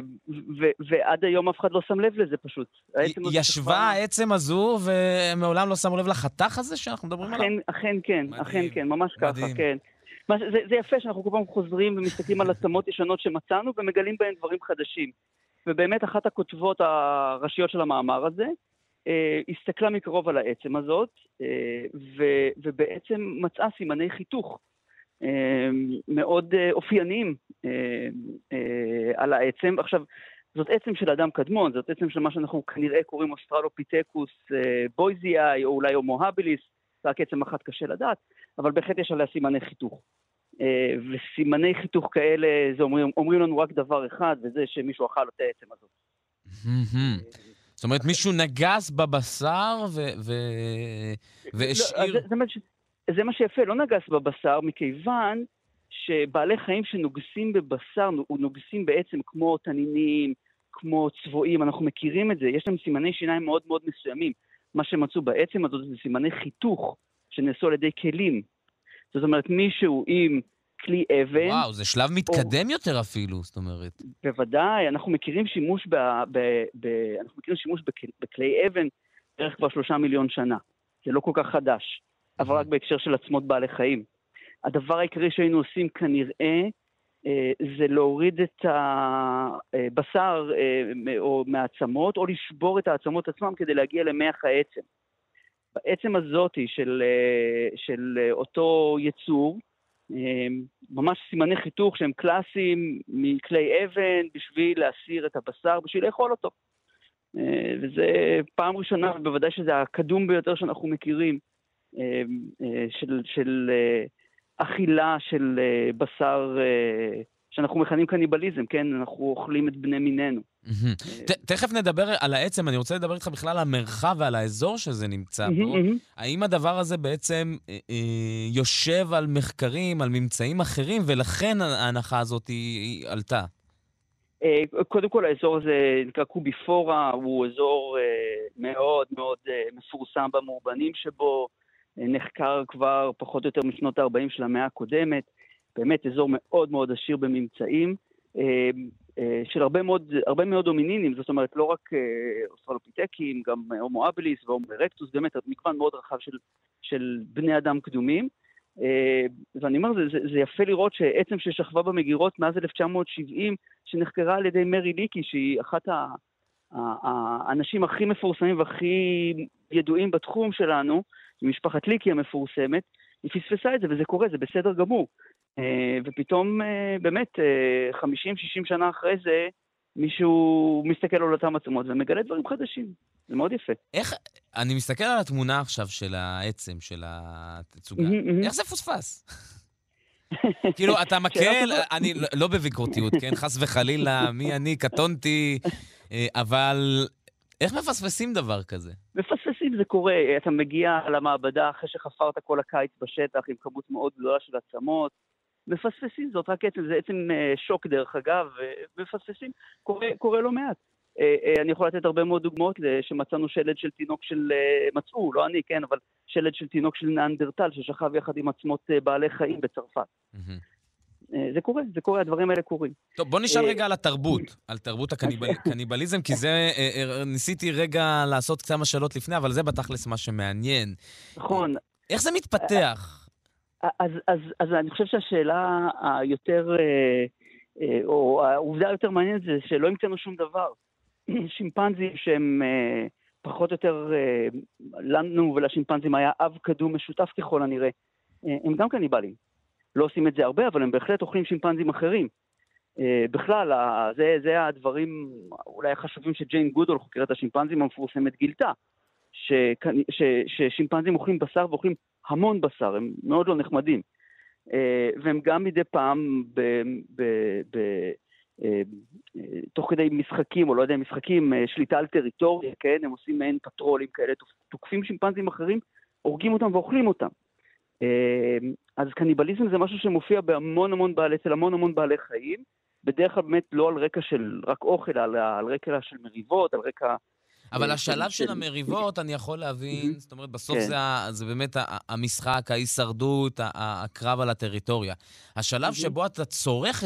ועד היום אף אחד לא שם לב לזה פשוט. ישבה העצם הזו ומעולם לא שמו לב לחתך הזה שאנחנו מדברים עליו? אכן כן, אכן כן, ממש ככה, כן. זה, זה יפה שאנחנו כל פעם חוזרים ומסתכלים על עצמות ישנות שמצאנו ומגלים בהן דברים חדשים. ובאמת אחת הכותבות הראשיות של המאמר הזה, אה, הסתכלה מקרוב על העצם הזאת, אה, ו, ובעצם מצאה סימני חיתוך אה, מאוד אופייניים על העצם. עכשיו, זאת עצם של אדם קדמון, זאת עצם של מה שאנחנו כנראה קוראים אוסטרלופיטקוס אה, בויזיאי, או אולי הומו הביליס, רק עצם אחת קשה לדעת, אבל בהחלט יש עליה סימני חיתוך. אה, וסימני חיתוך כאלה, זה אומרים, אומרים לנו רק דבר אחד, וזה שמישהו אכל את העצם הזאת. זאת אומרת, מישהו נגס בבשר והשאיר... לא, זה מה שיפה, לא נגס בבשר, מכיוון שבעלי חיים שנוגסים בבשר, נוגסים בעצם כמו תנינים, כמו צבועים, אנחנו מכירים את זה, יש להם סימני שיניים מאוד מאוד מסוימים. מה שמצאו בעצם הזאת זה סימני חיתוך שנעשו על ידי כלים. זאת אומרת, מישהו עם כלי אבן... וואו, זה שלב מתקדם או... יותר אפילו, זאת אומרת. בוודאי, אנחנו מכירים שימוש, ב, ב, ב, אנחנו מכירים שימוש בכ, בכלי אבן בערך כבר שלושה מיליון שנה. זה לא כל כך חדש, אבל רק בהקשר של עצמות בעלי חיים. הדבר העיקרי שהיינו עושים כנראה אה, זה להוריד את הבשר אה, או מהעצמות, או לשבור את העצמות עצמם כדי להגיע למח העצם. בעצם הזאתי של, אה, של אה, אותו יצור, אה, ממש סימני חיתוך שהם קלאסיים מכלי אבן בשביל להסיר את הבשר, בשביל לאכול אותו. וזה פעם ראשונה, ובוודאי שזה הקדום ביותר שאנחנו מכירים, של, של אכילה של בשר שאנחנו מכנים קניבליזם, כן? אנחנו אוכלים את בני מיננו. תכף נדבר על העצם, אני רוצה לדבר איתך בכלל על המרחב ועל האזור שזה נמצא בו. האם הדבר הזה בעצם אה, אה, יושב על מחקרים, על ממצאים אחרים, ולכן ההנחה הזאת היא עלתה? אה, קודם כל האזור הזה נקרא קוביפורה, הוא אזור אה, מאוד מאוד אה, מפורסם במאובנים שבו, נחקר כבר פחות או יותר משנות ה-40 של המאה הקודמת, באמת אזור מאוד מאוד עשיר בממצאים. של הרבה מאוד, הרבה מאוד הומינינים, זאת אומרת לא רק אוסטרלופיטקים, גם הומו אבליס והומו ארקטוס, באמת מגוון מאוד רחב של, של בני אדם קדומים. אה, ואני אומר, זה, זה, זה יפה לראות שעצם ששכבה במגירות מאז 1970, שנחקרה על ידי מרי ליקי, שהיא אחת האנשים הכי מפורסמים והכי ידועים בתחום שלנו, משפחת ליקי המפורסמת, היא פספסה את זה, וזה קורה, זה בסדר גמור. אה, ופתאום, אה, באמת, 50-60 שנה אחרי זה, מישהו מסתכל על אותם עצמות ומגלה דברים חדשים. זה מאוד יפה. איך, אני מסתכל על התמונה עכשיו של העצם, של התצוגה, איך זה פוספס? *laughs* כאילו, אתה מקל, אני לא, לא בביקורתיות, כן? חס וחלילה, מי אני, קטונתי, אה, אבל איך מפספסים דבר כזה? מפספסים, זה קורה. אתה מגיע למעבדה אחרי שחפרת כל הקיץ בשטח עם כמות מאוד גדולה של עצמות, מפספסים, זאת רק עצם, זה עצם אה, שוק דרך אגב, מפספסים, קורה, קורה לא מעט. אה, אה, אני יכול לתת הרבה מאוד דוגמאות שמצאנו שלד של תינוק של, מצאו, לא אני, כן, אבל שלד של תינוק של נאנדרטל ששכב יחד עם עצמות בעלי חיים בצרפת. זה קורה, זה קורה, הדברים האלה קורים. טוב, בוא נשאל רגע על התרבות, על תרבות הקניבליזם, *laughs* כי זה, ניסיתי רגע לעשות כמה שאלות לפני, אבל זה בתכלס מה שמעניין. נכון. איך זה מתפתח? אז, אז, אז אני חושב שהשאלה היותר, אה, אה, או העובדה היותר מעניינת זה שלא המצאנו שום דבר. *clears throat* שימפנזים שהם אה, פחות או יותר, לנו ולשימפנזים היה אב קדום משותף ככל הנראה, הם גם קניבלים. לא עושים את זה הרבה, אבל הם בהחלט אוכלים שימפנזים אחרים. בכלל, זה, זה הדברים אולי החשובים שג'יין גודול, חוקרת השימפנזים המפורסמת, גילתה. ששימפנזים אוכלים בשר ואוכלים המון בשר, הם מאוד לא נחמדים. אה, והם גם מדי פעם, ב, ב, ב, אה, תוך כדי משחקים, או לא יודע, משחקים, אה, שליטה על טריטוריה, כן? הם עושים מעין פטרולים כאלה, תוקפים שימפנזים אחרים, הורגים אותם ואוכלים אותם. אז קניבליזם זה משהו שמופיע בהמון המון בעלי, אצל המון המון בעלי חיים, בדרך כלל באמת לא על רקע של רק אוכל, אלא על רקע של מריבות, על רקע אבל השלב של המריבות, אני יכול להבין, זאת אומרת, בסוף כן. זה באמת המשחק, ההישרדות, הקרב על הטריטוריה. השלב שבו אתה צורך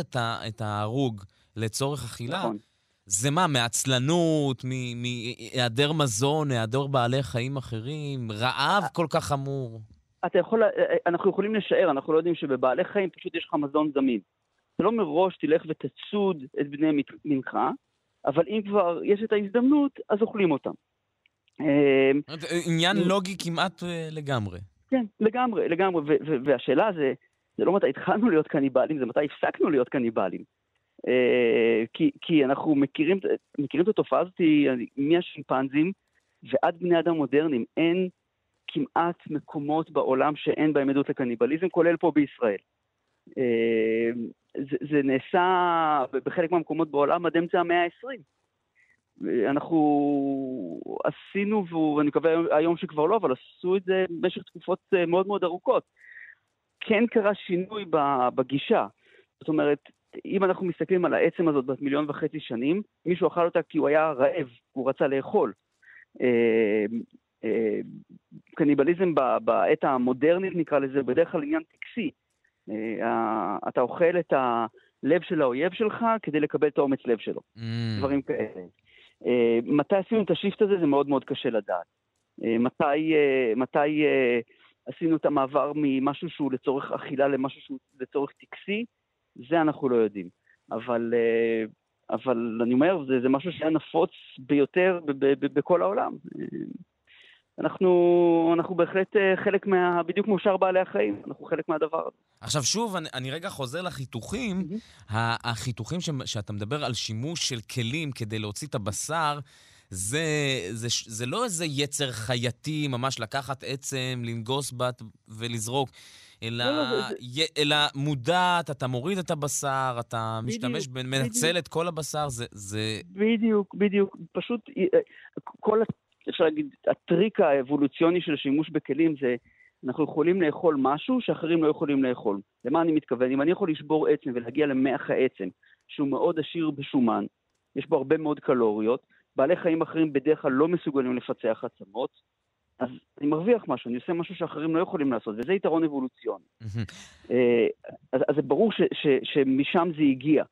את ההרוג לצורך אכילה, נכון. זה מה, מעצלנות, מהיעדר מזון, היעדר בעלי חיים אחרים, רעב כל כך חמור? אתה יכול, אנחנו יכולים לשער, אנחנו לא יודעים שבבעלי חיים פשוט יש לך מזון זמין. אתה לא מראש תלך ותצוד את בני מנחה, אבל אם כבר יש את ההזדמנות, אז אוכלים אותם. אמ, עניין לוגי כמעט אה, לגמרי. כן, לגמרי, לגמרי. והשאלה זה, זה לא מתי התחלנו להיות קניבלים, זה מתי הפסקנו להיות קניבלים. אה, כי, כי אנחנו מכירים, מכירים את התופעה הזאת מהשימפנזים ועד בני אדם מודרניים. אין כמעט מקומות בעולם שאין בהם עדות לקניבליזם, כולל פה בישראל. אה, זה, זה נעשה בחלק מהמקומות בעולם עד אמצע המאה ה-20. אנחנו עשינו, ואני מקווה היום שכבר לא, אבל עשו את זה במשך תקופות אה, מאוד מאוד ארוכות. כן קרה שינוי בגישה. זאת אומרת, אם אנחנו מסתכלים על העצם הזאת בת מיליון וחצי שנים, מישהו אכל אותה כי הוא היה רעב, הוא רצה לאכול. אה, קניבליזם בעת המודרנית נקרא לזה, בדרך כלל עניין טקסי. אה, אתה אוכל את הלב של האויב שלך כדי לקבל את האומץ לב שלו. Mm. דברים כאלה. אה, מתי עשינו את השיפט הזה זה מאוד מאוד קשה לדעת. מתי, מתי עשינו את המעבר ממשהו שהוא לצורך אכילה למשהו שהוא לצורך טקסי, זה אנחנו לא יודעים. אבל, אבל אני אומר, זה, זה משהו שהיה נפוץ ביותר בכל העולם. אנחנו, אנחנו בהחלט אה, חלק מה... בדיוק כמו שאר בעלי החיים, אנחנו חלק מהדבר הזה. עכשיו שוב, אני, אני רגע חוזר לחיתוכים. Mm-hmm. החיתוכים ש, שאתה מדבר על שימוש של כלים כדי להוציא את הבשר, זה, זה, זה לא איזה יצר חייתי, ממש לקחת עצם, לנגוס בת ולזרוק. אלא, לא, לא, זה... אלא מודעת, אתה מוריד את הבשר, אתה בדיוק, משתמש, בדיוק. מנצל את כל הבשר, זה, זה... בדיוק, בדיוק. פשוט אה, כל אפשר להגיד, הטריק האבולוציוני של שימוש בכלים זה, אנחנו יכולים לאכול משהו שאחרים לא יכולים לאכול. למה אני מתכוון? אם אני יכול לשבור עצם ולהגיע למח העצם, שהוא מאוד עשיר בשומן, יש בו הרבה מאוד קלוריות, בעלי חיים אחרים בדרך כלל לא מסוגלים לפצח עצמות, אז אני מרוויח משהו, אני עושה משהו שאחרים לא יכולים לעשות, וזה יתרון אבולוציוני. אה, אז, אז זה ברור ש, ש, שמשם זה הגיע.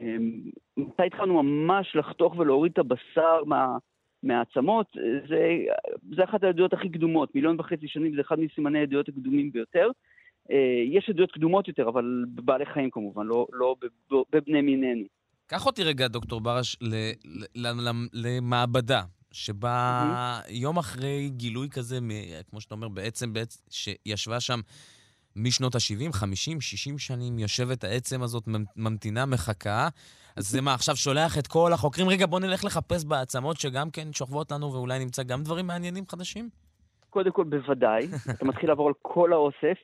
אה, אה, מתי התחלנו ממש לחתוך ולהוריד את הבשר מה, מהעצמות? זה, זה אחת העדויות הכי קדומות, מיליון וחצי שנים זה אחד מסימני העדויות הקדומים ביותר. יש עדויות קדומות יותר, אבל בבעלי חיים כמובן, לא, לא בבני מיננו. קח אותי רגע, דוקטור ברש, למעבדה. שבה mm-hmm. יום אחרי גילוי כזה, כמו שאתה אומר, בעצם, בעצם שישבה שם משנות ה-70, 50, 60 שנים, יושבת העצם הזאת, ממתינה, מחכה. אז זה מה, עכשיו שולח את כל החוקרים, רגע, בוא נלך לחפש בעצמות שגם כן שוכבות לנו, ואולי נמצא גם דברים מעניינים חדשים? קודם כל, בוודאי. *laughs* אתה מתחיל לעבור על כל האוסף,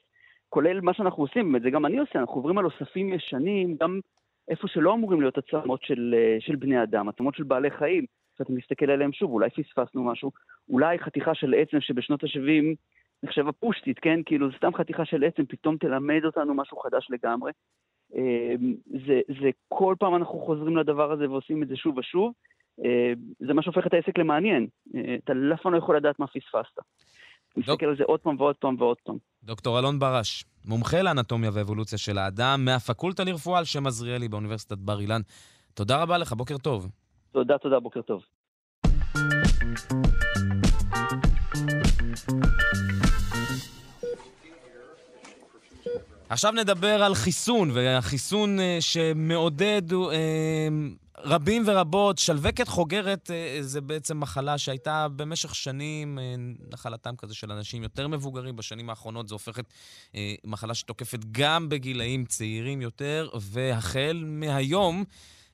כולל מה שאנחנו עושים, באמת, זה גם אני עושה, אנחנו עוברים על אוספים ישנים, גם איפה שלא אמורים להיות עצמות של, אה, של בני אדם, עצמות של בעלי חיים. כשאתה מסתכל עליהם שוב, אולי פספסנו משהו, אולי חתיכה של עצם שבשנות ה-70 נחשבה פושטית, כן? כאילו, סתם חתיכה של עצם פתאום תלמד אותנו משהו חדש לגמרי. אמ, זה, זה כל פעם אנחנו חוזרים לדבר הזה ועושים את זה שוב ושוב. אמ, זה מה שהופך את העסק למעניין. אתה אף פעם לא יכול לדעת מה פספסת. נסתכל על זה עוד פעם ועוד פעם ועוד פעם. דוקטור אלון ברש, מומחה לאנטומיה ואבולוציה של האדם, מהפקולטה לרפואה על שם עזריאלי באוניברסיטת בר אילן. תודה רבה לך, בוקר טוב. תודה, תודה, בוקר טוב. עכשיו נדבר על חיסון, והחיסון אה, שמעודד אה, רבים ורבות. שלווקת חוגרת אה, זה בעצם מחלה שהייתה במשך שנים נחלתם כזה של אנשים יותר מבוגרים. בשנים האחרונות זו הופכת מחלה שתוקפת גם בגילאים צעירים יותר, והחל מהיום...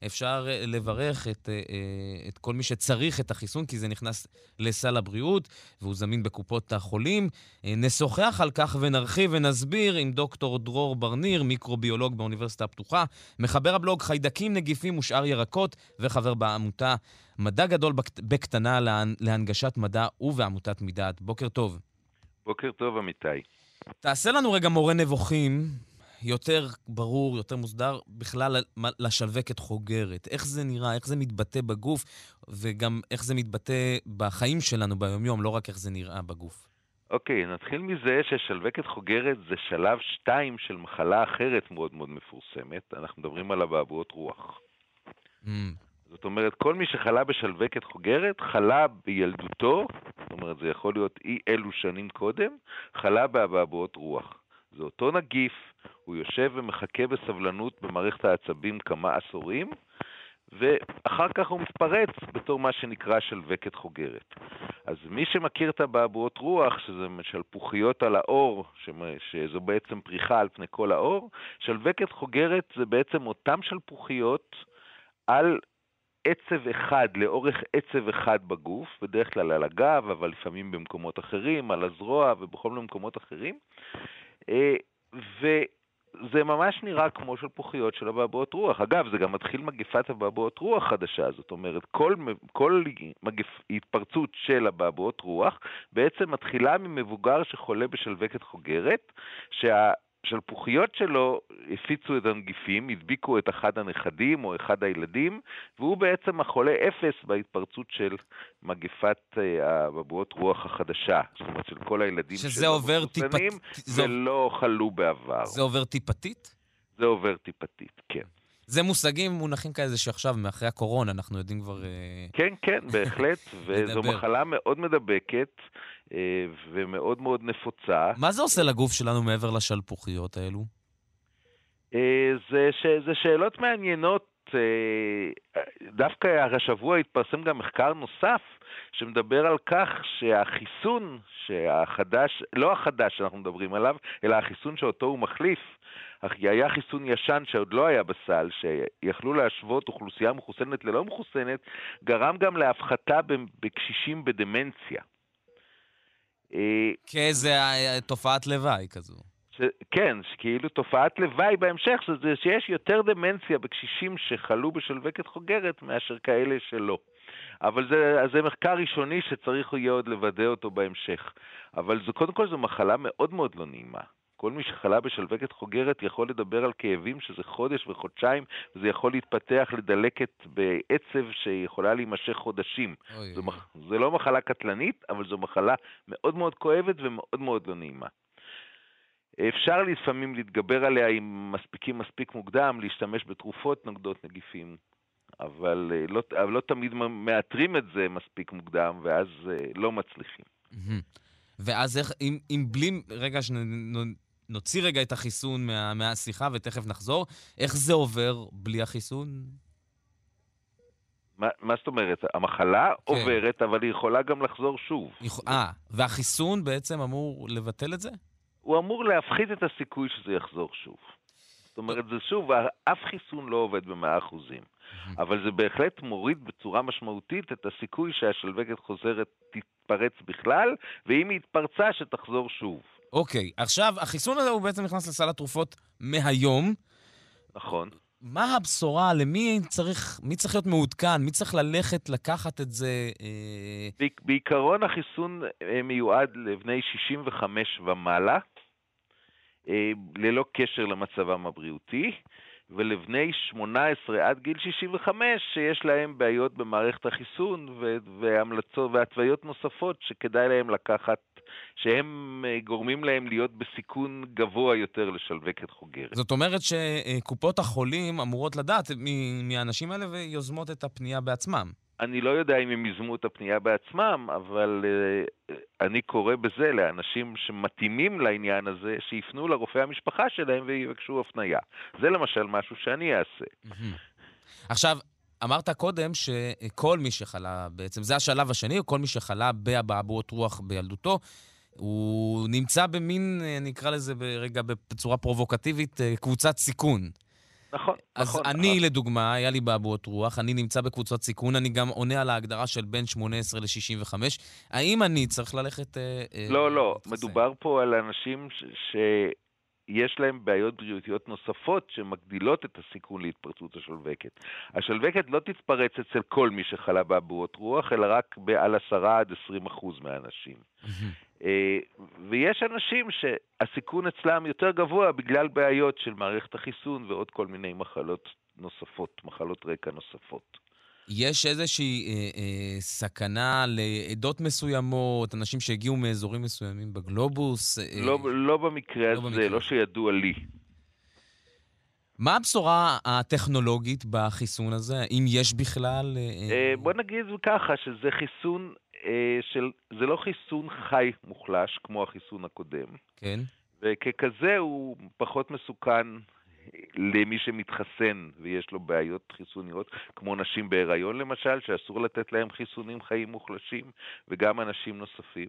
אפשר אה, לברך את, אה, אה, את כל מי שצריך את החיסון, כי זה נכנס לסל הבריאות, והוא זמין בקופות החולים. נשוחח על כך ונרחיב ונסביר עם דוקטור דרור ברניר, מיקרוביולוג באוניברסיטה הפתוחה, מחבר הבלוג חיידקים, נגיפים ושאר ירקות, וחבר בעמותה מדע גדול בקטנה להנגשת מדע ובעמותת מידעת. בוקר טוב. בוקר טוב, אמיתי. תעשה לנו רגע מורה נבוכים יותר ברור, יותר מוסדר, בכלל לשלווקת חוגרת. איך זה נראה, איך זה מתבטא בגוף, וגם איך זה מתבטא בחיים שלנו ביומיום, לא רק איך זה נראה בגוף. אוקיי, okay, נתחיל מזה ששלווקת חוגרת זה שלב שתיים של מחלה אחרת מאוד מאוד מפורסמת. אנחנו מדברים על אבעבועות רוח. Mm. זאת אומרת, כל מי שחלה בשלווקת חוגרת, חלה בילדותו, זאת אומרת, זה יכול להיות אי אלו שנים קודם, חלה באבעבועות רוח. זה אותו נגיף, הוא יושב ומחכה בסבלנות במערכת העצבים כמה עשורים, ואחר כך הוא מתפרץ בתור מה שנקרא שלווקת חוגרת. אז מי שמכיר את הבעבועות רוח, שזה שלפוחיות על האור, שזו בעצם פריחה על פני כל האור, שלווקת חוגרת זה בעצם אותם שלפוחיות על עצב אחד, לאורך עצב אחד בגוף, בדרך כלל על הגב, אבל לפעמים במקומות אחרים, על הזרוע ובכל מיני מקומות אחרים. אה, וזה ממש נראה כמו של פוחיות של אבעבועות רוח. אגב, זה גם מתחיל מגפת אבעבועות רוח חדשה, זאת אומרת, כל, כל מגפ... התפרצות של אבעבועות רוח בעצם מתחילה ממבוגר שחולה בשלווקת חוגרת, שה... השלפוחיות שלו הפיצו את הנגיפים, הדביקו את אחד הנכדים או אחד הילדים, והוא בעצם החולה אפס בהתפרצות של מגפת הבבואות אה, רוח החדשה. זאת אומרת, של כל הילדים שלא מחוסנים זה... ולא חלו בעבר. זה עובר טיפתית? זה עובר טיפתית, כן. זה מושגים מונחים כאלה שעכשיו, מאחרי הקורונה, אנחנו יודעים כבר... אה, כן, כן, בהחלט, *laughs* וזו מחלה מאוד מדבקת ומאוד מאוד נפוצה. מה זה עושה לגוף שלנו מעבר לשלפוחיות האלו? אה, זה, ש... זה שאלות מעניינות. דווקא השבוע התפרסם גם מחקר נוסף שמדבר על כך שהחיסון שהחדש, לא החדש שאנחנו מדברים עליו, אלא החיסון שאותו הוא מחליף, היה חיסון ישן שעוד לא היה בסל, שיכלו להשוות אוכלוסייה מחוסנת ללא מחוסנת, גרם גם להפחתה בקשישים בדמנציה. אה, כאיזה אה, תופעת לוואי כזו. ש, כן, כאילו תופעת לוואי בהמשך, שזה שיש יותר דמנציה בקשישים שחלו בשלווקת חוגרת מאשר כאלה שלא. אבל זה, זה מחקר ראשוני שצריך יהיה עוד לוודא אותו בהמשך. אבל זו, קודם כל זו מחלה מאוד מאוד לא נעימה. כל מי שחלה בשלווקת חוגרת יכול לדבר על כאבים שזה חודש וחודשיים, וזה יכול להתפתח לדלקת בעצב שיכולה להימשך חודשים. אוי, זו, מח... זו לא מחלה קטלנית, אבל זו מחלה מאוד מאוד כואבת ומאוד מאוד לא נעימה. אפשר לפעמים להתגבר עליה אם מספיקים מספיק מוקדם, להשתמש בתרופות נוגדות נגיפים, אבל אה, לא, אבל לא תמיד מאתרים את זה מספיק מוקדם, ואז אה, לא מצליחים. ואז איך, אם, אם בלי, רגע, שנוציא רגע את החיסון מה, מהשיחה ותכף נחזור, איך זה עובר בלי החיסון? מה, מה זאת אומרת? המחלה כן. עוברת, אבל היא יכולה גם לחזור שוב. אה, והחיסון בעצם אמור לבטל את זה? הוא אמור להפחית את הסיכוי שזה יחזור שוב. זאת אומרת, זה שוב, אף חיסון לא עובד במאה אחוזים, אבל זה בהחלט מוריד בצורה משמעותית את הסיכוי שהשלווקת חוזרת תתפרץ בכלל, ואם היא התפרצה, שתחזור שוב. אוקיי, עכשיו, החיסון הזה הוא בעצם נכנס לסל התרופות מהיום. נכון. מה הבשורה? למי צריך, מי צריך להיות מעודכן? מי צריך ללכת לקחת את זה? אה... בעיק- בעיקרון החיסון אה, מיועד לבני 65 ומעלה, אה, ללא קשר למצבם הבריאותי, ולבני 18 עד גיל 65 שיש להם בעיות במערכת החיסון והמלצות והתוויות נוספות שכדאי להם לקחת, שהם אה, גורמים להם להיות בסיכון גבוה יותר לשלווקת חוגרת. זאת אומרת שקופות החולים אמורות לדעת מהאנשים האלה ויוזמות את הפנייה בעצמם. אני לא יודע אם הם ייזמו את הפנייה בעצמם, אבל uh, אני קורא בזה לאנשים שמתאימים לעניין הזה, שיפנו לרופא המשפחה שלהם ויבקשו הפנייה. זה למשל משהו שאני אעשה. עכשיו, אמרת קודם שכל מי שחלה, בעצם זה השלב השני, כל מי שחלה באבעבועות רוח בילדותו, הוא נמצא במין, אה, נקרא לזה ברגע בצורה פרובוקטיבית, אה, קבוצת סיכון. נכון, אז נכון. אני, לדוגמה, היה לי באבעבועות רוח, אני נמצא בקבוצות סיכון, אני גם עונה על ההגדרה של בין 18 ל-65. האם אני צריך ללכת... אה, אה, לא, לא, להתחסן? מדובר פה על אנשים ש... שיש להם בעיות בריאותיות נוספות שמגדילות את הסיכון להתפרצות השלווקת. השלווקת לא תתפרץ אצל כל מי שחלה באבעבועות רוח, אלא רק על 10 עד 20 אחוז מהאנשים. אה, ויש אנשים שהסיכון אצלם יותר גבוה בגלל בעיות של מערכת החיסון ועוד כל מיני מחלות נוספות, מחלות רקע נוספות. יש איזושהי אה, אה, סכנה לעדות מסוימות, אנשים שהגיעו מאזורים מסוימים בגלובוס? אה, לא, לא במקרה לא הזה, במקרה לא שידוע לי. מה הבשורה הטכנולוגית בחיסון הזה? אם יש בכלל? אה, אה, בוא נגיד ככה, שזה חיסון אה, של... זה לא חיסון חי מוחלש כמו החיסון הקודם, כן. וככזה הוא פחות מסוכן למי שמתחסן ויש לו בעיות חיסוניות, כמו נשים בהיריון למשל, שאסור לתת להם חיסונים חיים מוחלשים, וגם אנשים נוספים.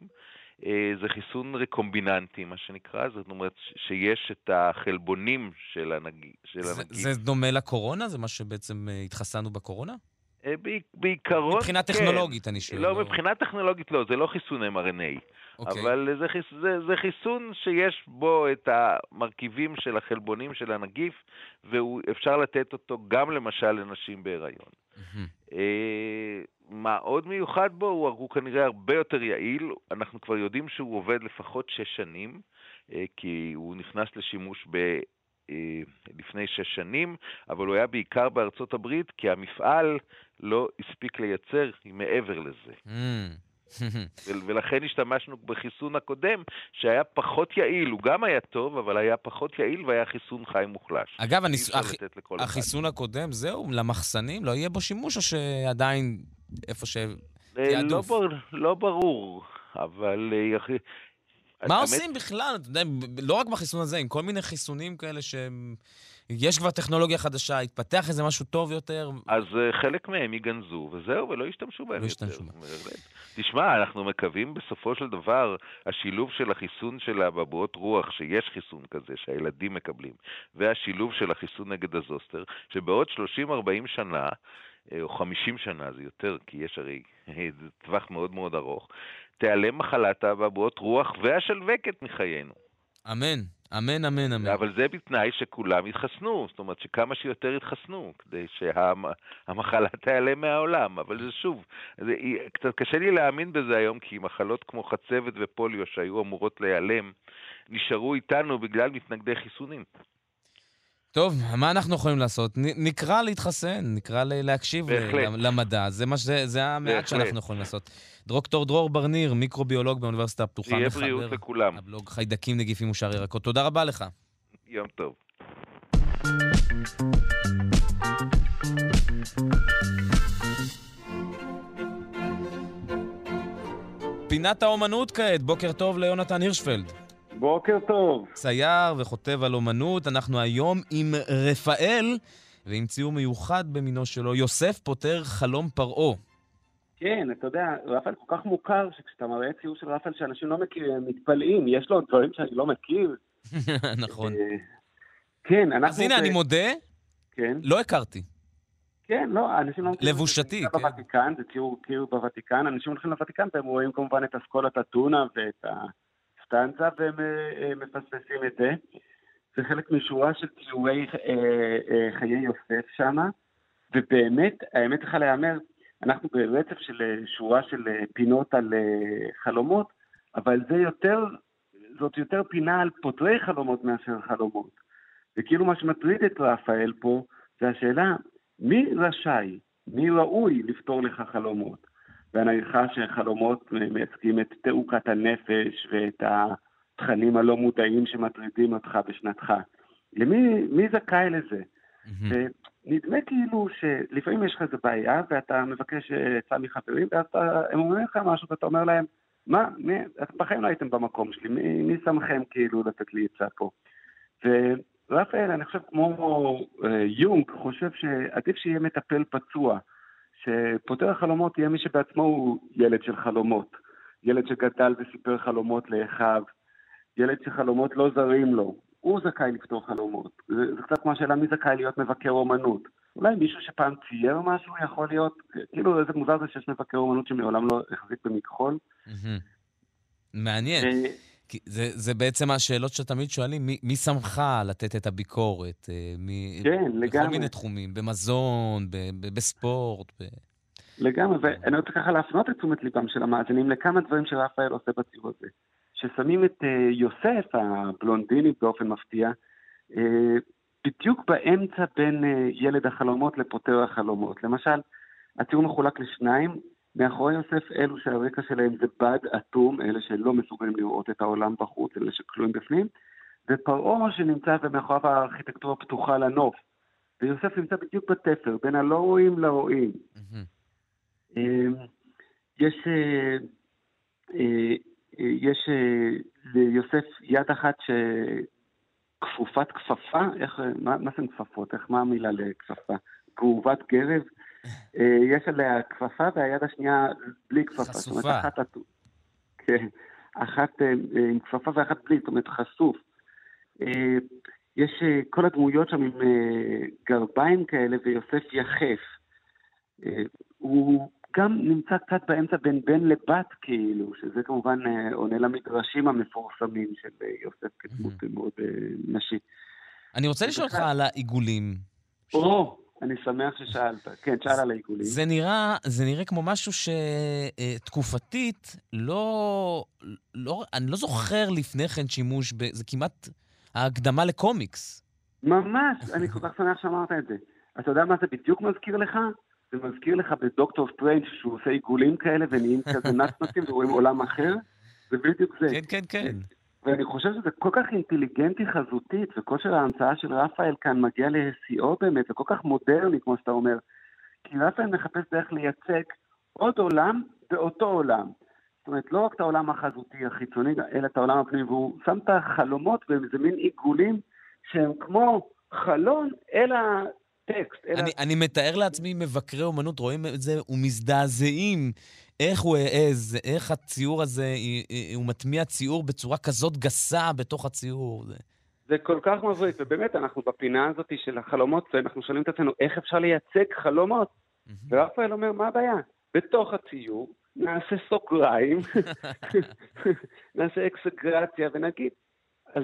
אה, זה חיסון רקומביננטי, מה שנקרא, זאת אומרת שיש את החלבונים של הנגיף. זה, הנגיף. זה דומה לקורונה? זה מה שבעצם אה, התחסנו בקורונה? אה, בעיק- בעיקרון, מבחינה כן. טכנולוגית, אני שואל. לא, מבחינה טכנולוגית לא, זה לא חיסון mRNA. אוקיי. אבל זה, חיס, זה, זה חיסון שיש בו את המרכיבים של החלבונים של הנגיף, ואפשר לתת אותו גם למשל לנשים בהיריון. מהמם. אה, מה עוד מיוחד בו? הוא, הוא כנראה הרבה יותר יעיל. אנחנו כבר יודעים שהוא עובד לפחות שש שנים, אה, כי הוא נכנס לשימוש ב... אה, לפני שש שנים, אבל הוא היה בעיקר בארצות הברית, כי המפעל לא הספיק לייצר מעבר לזה. ול- *laughs* *laughs* ולכן השתמשנו בחיסון הקודם, שהיה פחות יעיל, הוא גם היה טוב, אבל היה פחות יעיל והיה חיסון חי מוחלש. אגב, הניס- הח- לכל אחד. החיסון הקודם, זהו, למחסנים? לא יהיה בו שימוש, או שעדיין איפה ש... אה. לא, בר, לא ברור, אבל... אה, מה עושים בכלל? אתה יודע, לא רק בחיסון הזה, עם כל מיני חיסונים כאלה שהם... יש כבר טכנולוגיה חדשה, התפתח איזה משהו טוב יותר. אז אה, חלק מהם ייגנזו, וזהו, ולא ישתמשו בהם לא יותר. ישתמשו. תשמע, אנחנו מקווים בסופו של דבר, השילוב של החיסון של האבעבועות רוח, שיש חיסון כזה שהילדים מקבלים, והשילוב של החיסון נגד הזוסטר, שבעוד 30-40 שנה, אה, או 50 שנה, זה יותר, כי יש הרי אה, טווח מאוד מאוד ארוך, תיעלם מחלת האבעבועות רוח והשלווקת מחיינו. אמן, אמן, אמן, אמן. אבל זה בתנאי שכולם יתחסנו, זאת אומרת שכמה שיותר יתחסנו, כדי שהמחלה *laughs* תיעלם מהעולם. אבל זה שוב, זה, קצת קשה לי להאמין בזה היום, כי מחלות כמו חצבת ופוליו שהיו אמורות להיעלם, נשארו איתנו בגלל מתנגדי חיסונים. טוב, מה אנחנו יכולים לעשות? נקרא להתחסן, נקרא להקשיב בהחלט. למדע. זה, מה שזה, זה המעט בהחלט. שאנחנו יכולים לעשות. דוקטור דרור ברניר, מיקרוביולוג באוניברסיטה הפתוחה. שיהיה בריאות לכולם. הבלוג חיידקים, נגיפים ושאר ירקות. תודה רבה לך. יום טוב. פינת האומנות כעת, בוקר טוב ליונתן הירשפלד. בוקר טוב. צייר וכותב על אומנות, אנחנו היום עם רפאל, ועם ציור מיוחד במינו שלו, יוסף פותר חלום פרעה. כן, אתה יודע, רפאל כל כך מוכר, שכשאתה מראה ציור של רפאל שאנשים לא מכירים, מתפלאים, יש לו דברים שאני לא מכיר. *laughs* נכון. אה, כן, אנחנו... אז הנה, אני מודה, כן. לא הכרתי. כן, לא, אנשים לא מכירים. לבושתי, כן. בוותיקן, זה ציור ציור בוותיקן, אנשים הולכים לוותיקן והם רואים כמובן את אסכולת אתונה ואת הסטנצה והם אה, אה, מפספסים את זה. זה חלק משורה של ציורי חיי יוסף שם, ובאמת, האמת צריכה להיאמר, אנחנו ברצף של אה, שורה של אה, פינות על אה, חלומות, אבל זה יותר, זאת יותר פינה על פותרי חלומות מאשר חלומות. וכאילו מה שמטריד את רפאל פה, זה השאלה, מי רשאי, מי ראוי לפתור לך חלומות? והנעיכה שחלומות מייצגים את תעוקת הנפש ואת התכנים הלא מודעים שמטרידים אותך בשנתך. למי מי זכאי לזה? Mm-hmm. נדמה כאילו שלפעמים יש לך איזה בעיה ואתה מבקש עצה מחברים ואז אתה, הם אומרים לך משהו ואתה אומר להם, מה, מי, אתם בחיים לא הייתם במקום שלי, מי, מי שמכם כאילו לתת לי עצה פה? ורפאל, אני חושב כמו אה, יונג, חושב שעדיף שיהיה מטפל פצוע, שפותר החלומות יהיה מי שבעצמו הוא ילד של חלומות, ילד שגדל וסיפר חלומות לאחיו, ילד שחלומות לא זרים לו, הוא זכאי לפתור חלומות. זה, זה קצת כמו השאלה מי זכאי להיות מבקר אומנות. אולי מישהו שפעם צייר משהו יכול להיות, כאילו איזה מוזר זה שיש מבקר אומנות שמעולם לא החזיק במכחול. מעניין. אה, זה, זה בעצם השאלות שתמיד שואלים, מי, מי שמך לתת את הביקורת? אה, מי, כן, לגמרי. בכל מיני תחומים, במזון, ב, ב, בספורט. ב... לגמרי, ואני רוצה ככה להפנות את תשומת ליבם של המאזינים לכמה דברים שרפאל עושה בציור הזה. ששמים את אה, יוסף הבלונדיני באופן מפתיע, אה, בדיוק באמצע בין ילד החלומות לפותר החלומות. למשל, הציור מחולק לשניים, מאחורי יוסף אלו שהרקע שלהם זה בד אטום, אלה שלא מסוגלים לראות את העולם בחוץ, אלה שכלואים בפנים, ופרעה שנמצא ומאחוריו הארכיטקטורה פתוחה לנוף. ויוסף נמצא בדיוק בתפר, בין הלא רואים לרואים. Mm-hmm. יש יש אה, ליוסף יד אחת שכפופת כפפה, איך, מה, מה זה כפפות? איך, מה המילה לכפפה? גאובת גרב. אה, יש עליה כפפה והיד השנייה בלי כפפה. חשופה. זאת אומרת, אחת, כן, אחת אה, עם כפפה ואחת בלי, זאת אומרת חשוף. יש כל הדמויות שם עם גרביים כאלה ויוסף יחף. הוא גם נמצא קצת באמצע בין בן לבת, כאילו, שזה כמובן אה, עונה למדרשים המפורסמים של אה, יוסף כדמות מאוד אה, נשיא. אני רוצה לשאול אותך על העיגולים. או, אני שמח ששאלת. כן, שאל על העיגולים. זה נראה, זה נראה כמו משהו שתקופתית, לא, לא, אני לא זוכר לפני כן שימוש, ב, זה כמעט ההקדמה לקומיקס. ממש, אני כל כך שמח שאמרת את זה. אתה יודע מה זה בדיוק מזכיר לך? זה מזכיר לך בדוקטור סטרנג' שהוא עושה עיגולים כאלה ונהיים כזה *laughs* נצנצים ורואים עולם אחר, זה בדיוק זה. כן, כן, כן. ואני חושב שזה כל כך אינטליגנטי חזותית, וכושר ההמצאה של רפאל כאן מגיע לשיאו באמת, זה כל כך מודרני, כמו שאתה אומר. כי רפאל מחפש דרך לייצג עוד עולם באותו עולם. זאת אומרת, לא רק את העולם החזותי החיצוני, אלא את העולם הפנימי, והוא שם את החלומות באיזה מין עיגולים שהם כמו חלון אל טקסט. אלא... אני, אני מתאר לעצמי מבקרי אומנות רואים את זה ומזדעזעים איך הוא העז, איך הציור הזה, הוא מטמיע ציור בצורה כזאת גסה בתוך הציור. זה, זה כל כך מבריק, ובאמת אנחנו בפינה הזאת של החלומות, ואנחנו שואלים את עצמנו איך אפשר לייצג חלומות. ורפאל אומר, מה הבעיה? בתוך הציור נעשה סוגריים, *laughs* *laughs* נעשה אקסגרציה ונגיד, אז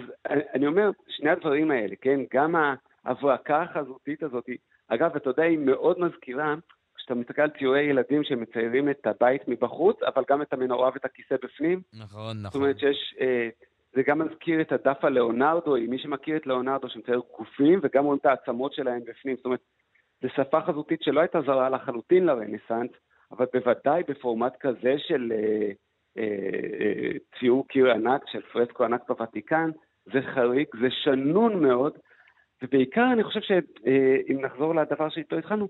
אני אומר, שני הדברים האלה, כן? גם ההברקה החזותית הזאת, אגב, אתה יודע, היא מאוד מזכירה, כשאתה מסתכל על ציורי ילדים שמציירים את הבית מבחוץ, אבל גם את המנורה ואת הכיסא בפנים. נכון, נכון. זאת אומרת שיש... אה, זה גם מזכיר את הדף הלאונרדו, מי שמכיר את לאונרדו שמצייר גופים, וגם רואים את העצמות שלהם בפנים. זאת אומרת, זו שפה חזותית שלא הייתה זרה לחלוטין לרנסאנס, אבל בוודאי בפורמט כזה של אה, אה, אה, ציור קיר ענק, של פרסקו ענק בוותיקן, זה חריג, זה שנון מאוד, ובעיקר אני חושב שאם נחזור לדבר שאיתו התחלנו,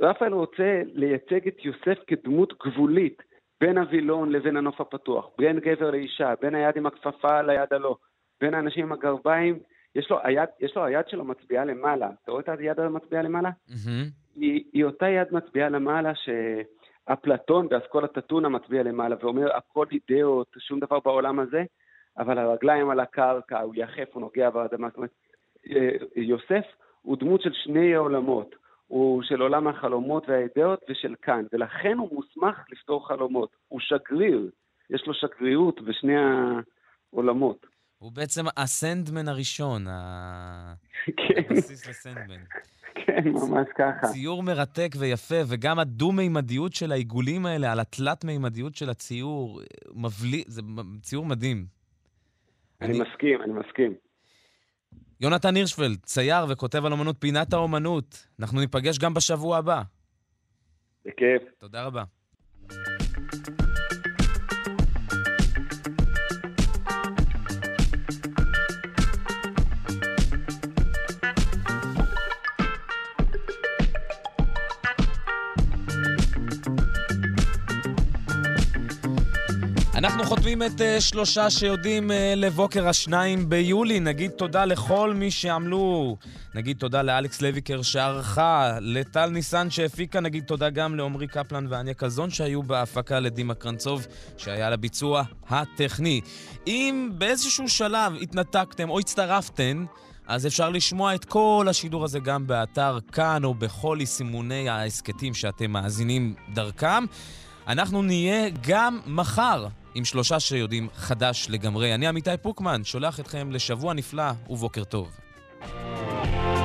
רפאל רוצה לייצג את יוסף כדמות גבולית בין הווילון לבין הנוף הפתוח, בין גבר לאישה, בין היד עם הכפפה ליד הלא, בין האנשים עם הגרביים, יש לו, היד, יש לו היד שלו מצביעה למעלה. אתה רואה את היד המצביעה למעלה? Mm-hmm. היא, היא אותה יד מצביעה למעלה שאפלטון באסכולת אתונה מצביע למעלה ואומר הכל אידאות, שום דבר בעולם הזה, אבל הרגליים על הקרקע, הוא יחף, הוא נוגע באדמה. זאת אומרת, אה, יוסף הוא דמות של שני עולמות. הוא של עולם החלומות והאידאות ושל כאן, ולכן הוא מוסמך לפתור חלומות. הוא שגריר, יש לו שגרירות בשני העולמות. הוא בעצם הסנדמן הראשון, *laughs* כן. הבסיס לסנדמן. כן, ממש ככה. ציור מרתק ויפה, וגם הדו-מימדיות של העיגולים האלה, על התלת-מימדיות של הציור, מבליט, זה ציור מדהים. אני, אני מסכים, אני מסכים. יונתן הירשפלד, צייר וכותב על אמנות פינת האומנות. אנחנו ניפגש גם בשבוע הבא. בכיף. תודה רבה. אנחנו חותמים את uh, שלושה שיודעים uh, לבוקר השניים ביולי. נגיד תודה לכל מי שעמלו. נגיד תודה לאלכס לויקר שערכה, לטל ניסן שהפיקה, נגיד תודה גם לעמרי קפלן ואניה קזון שהיו בהפקה, לדימה קרנצוב שהיה לביצוע הטכני. אם באיזשהו שלב התנתקתם או הצטרפתם, אז אפשר לשמוע את כל השידור הזה גם באתר כאן או בכל יישומוני ההסכתים שאתם מאזינים דרכם. אנחנו נהיה גם מחר עם שלושה שיודעים חדש לגמרי. אני עמיתי פוקמן, שולח אתכם לשבוע נפלא ובוקר טוב. thank you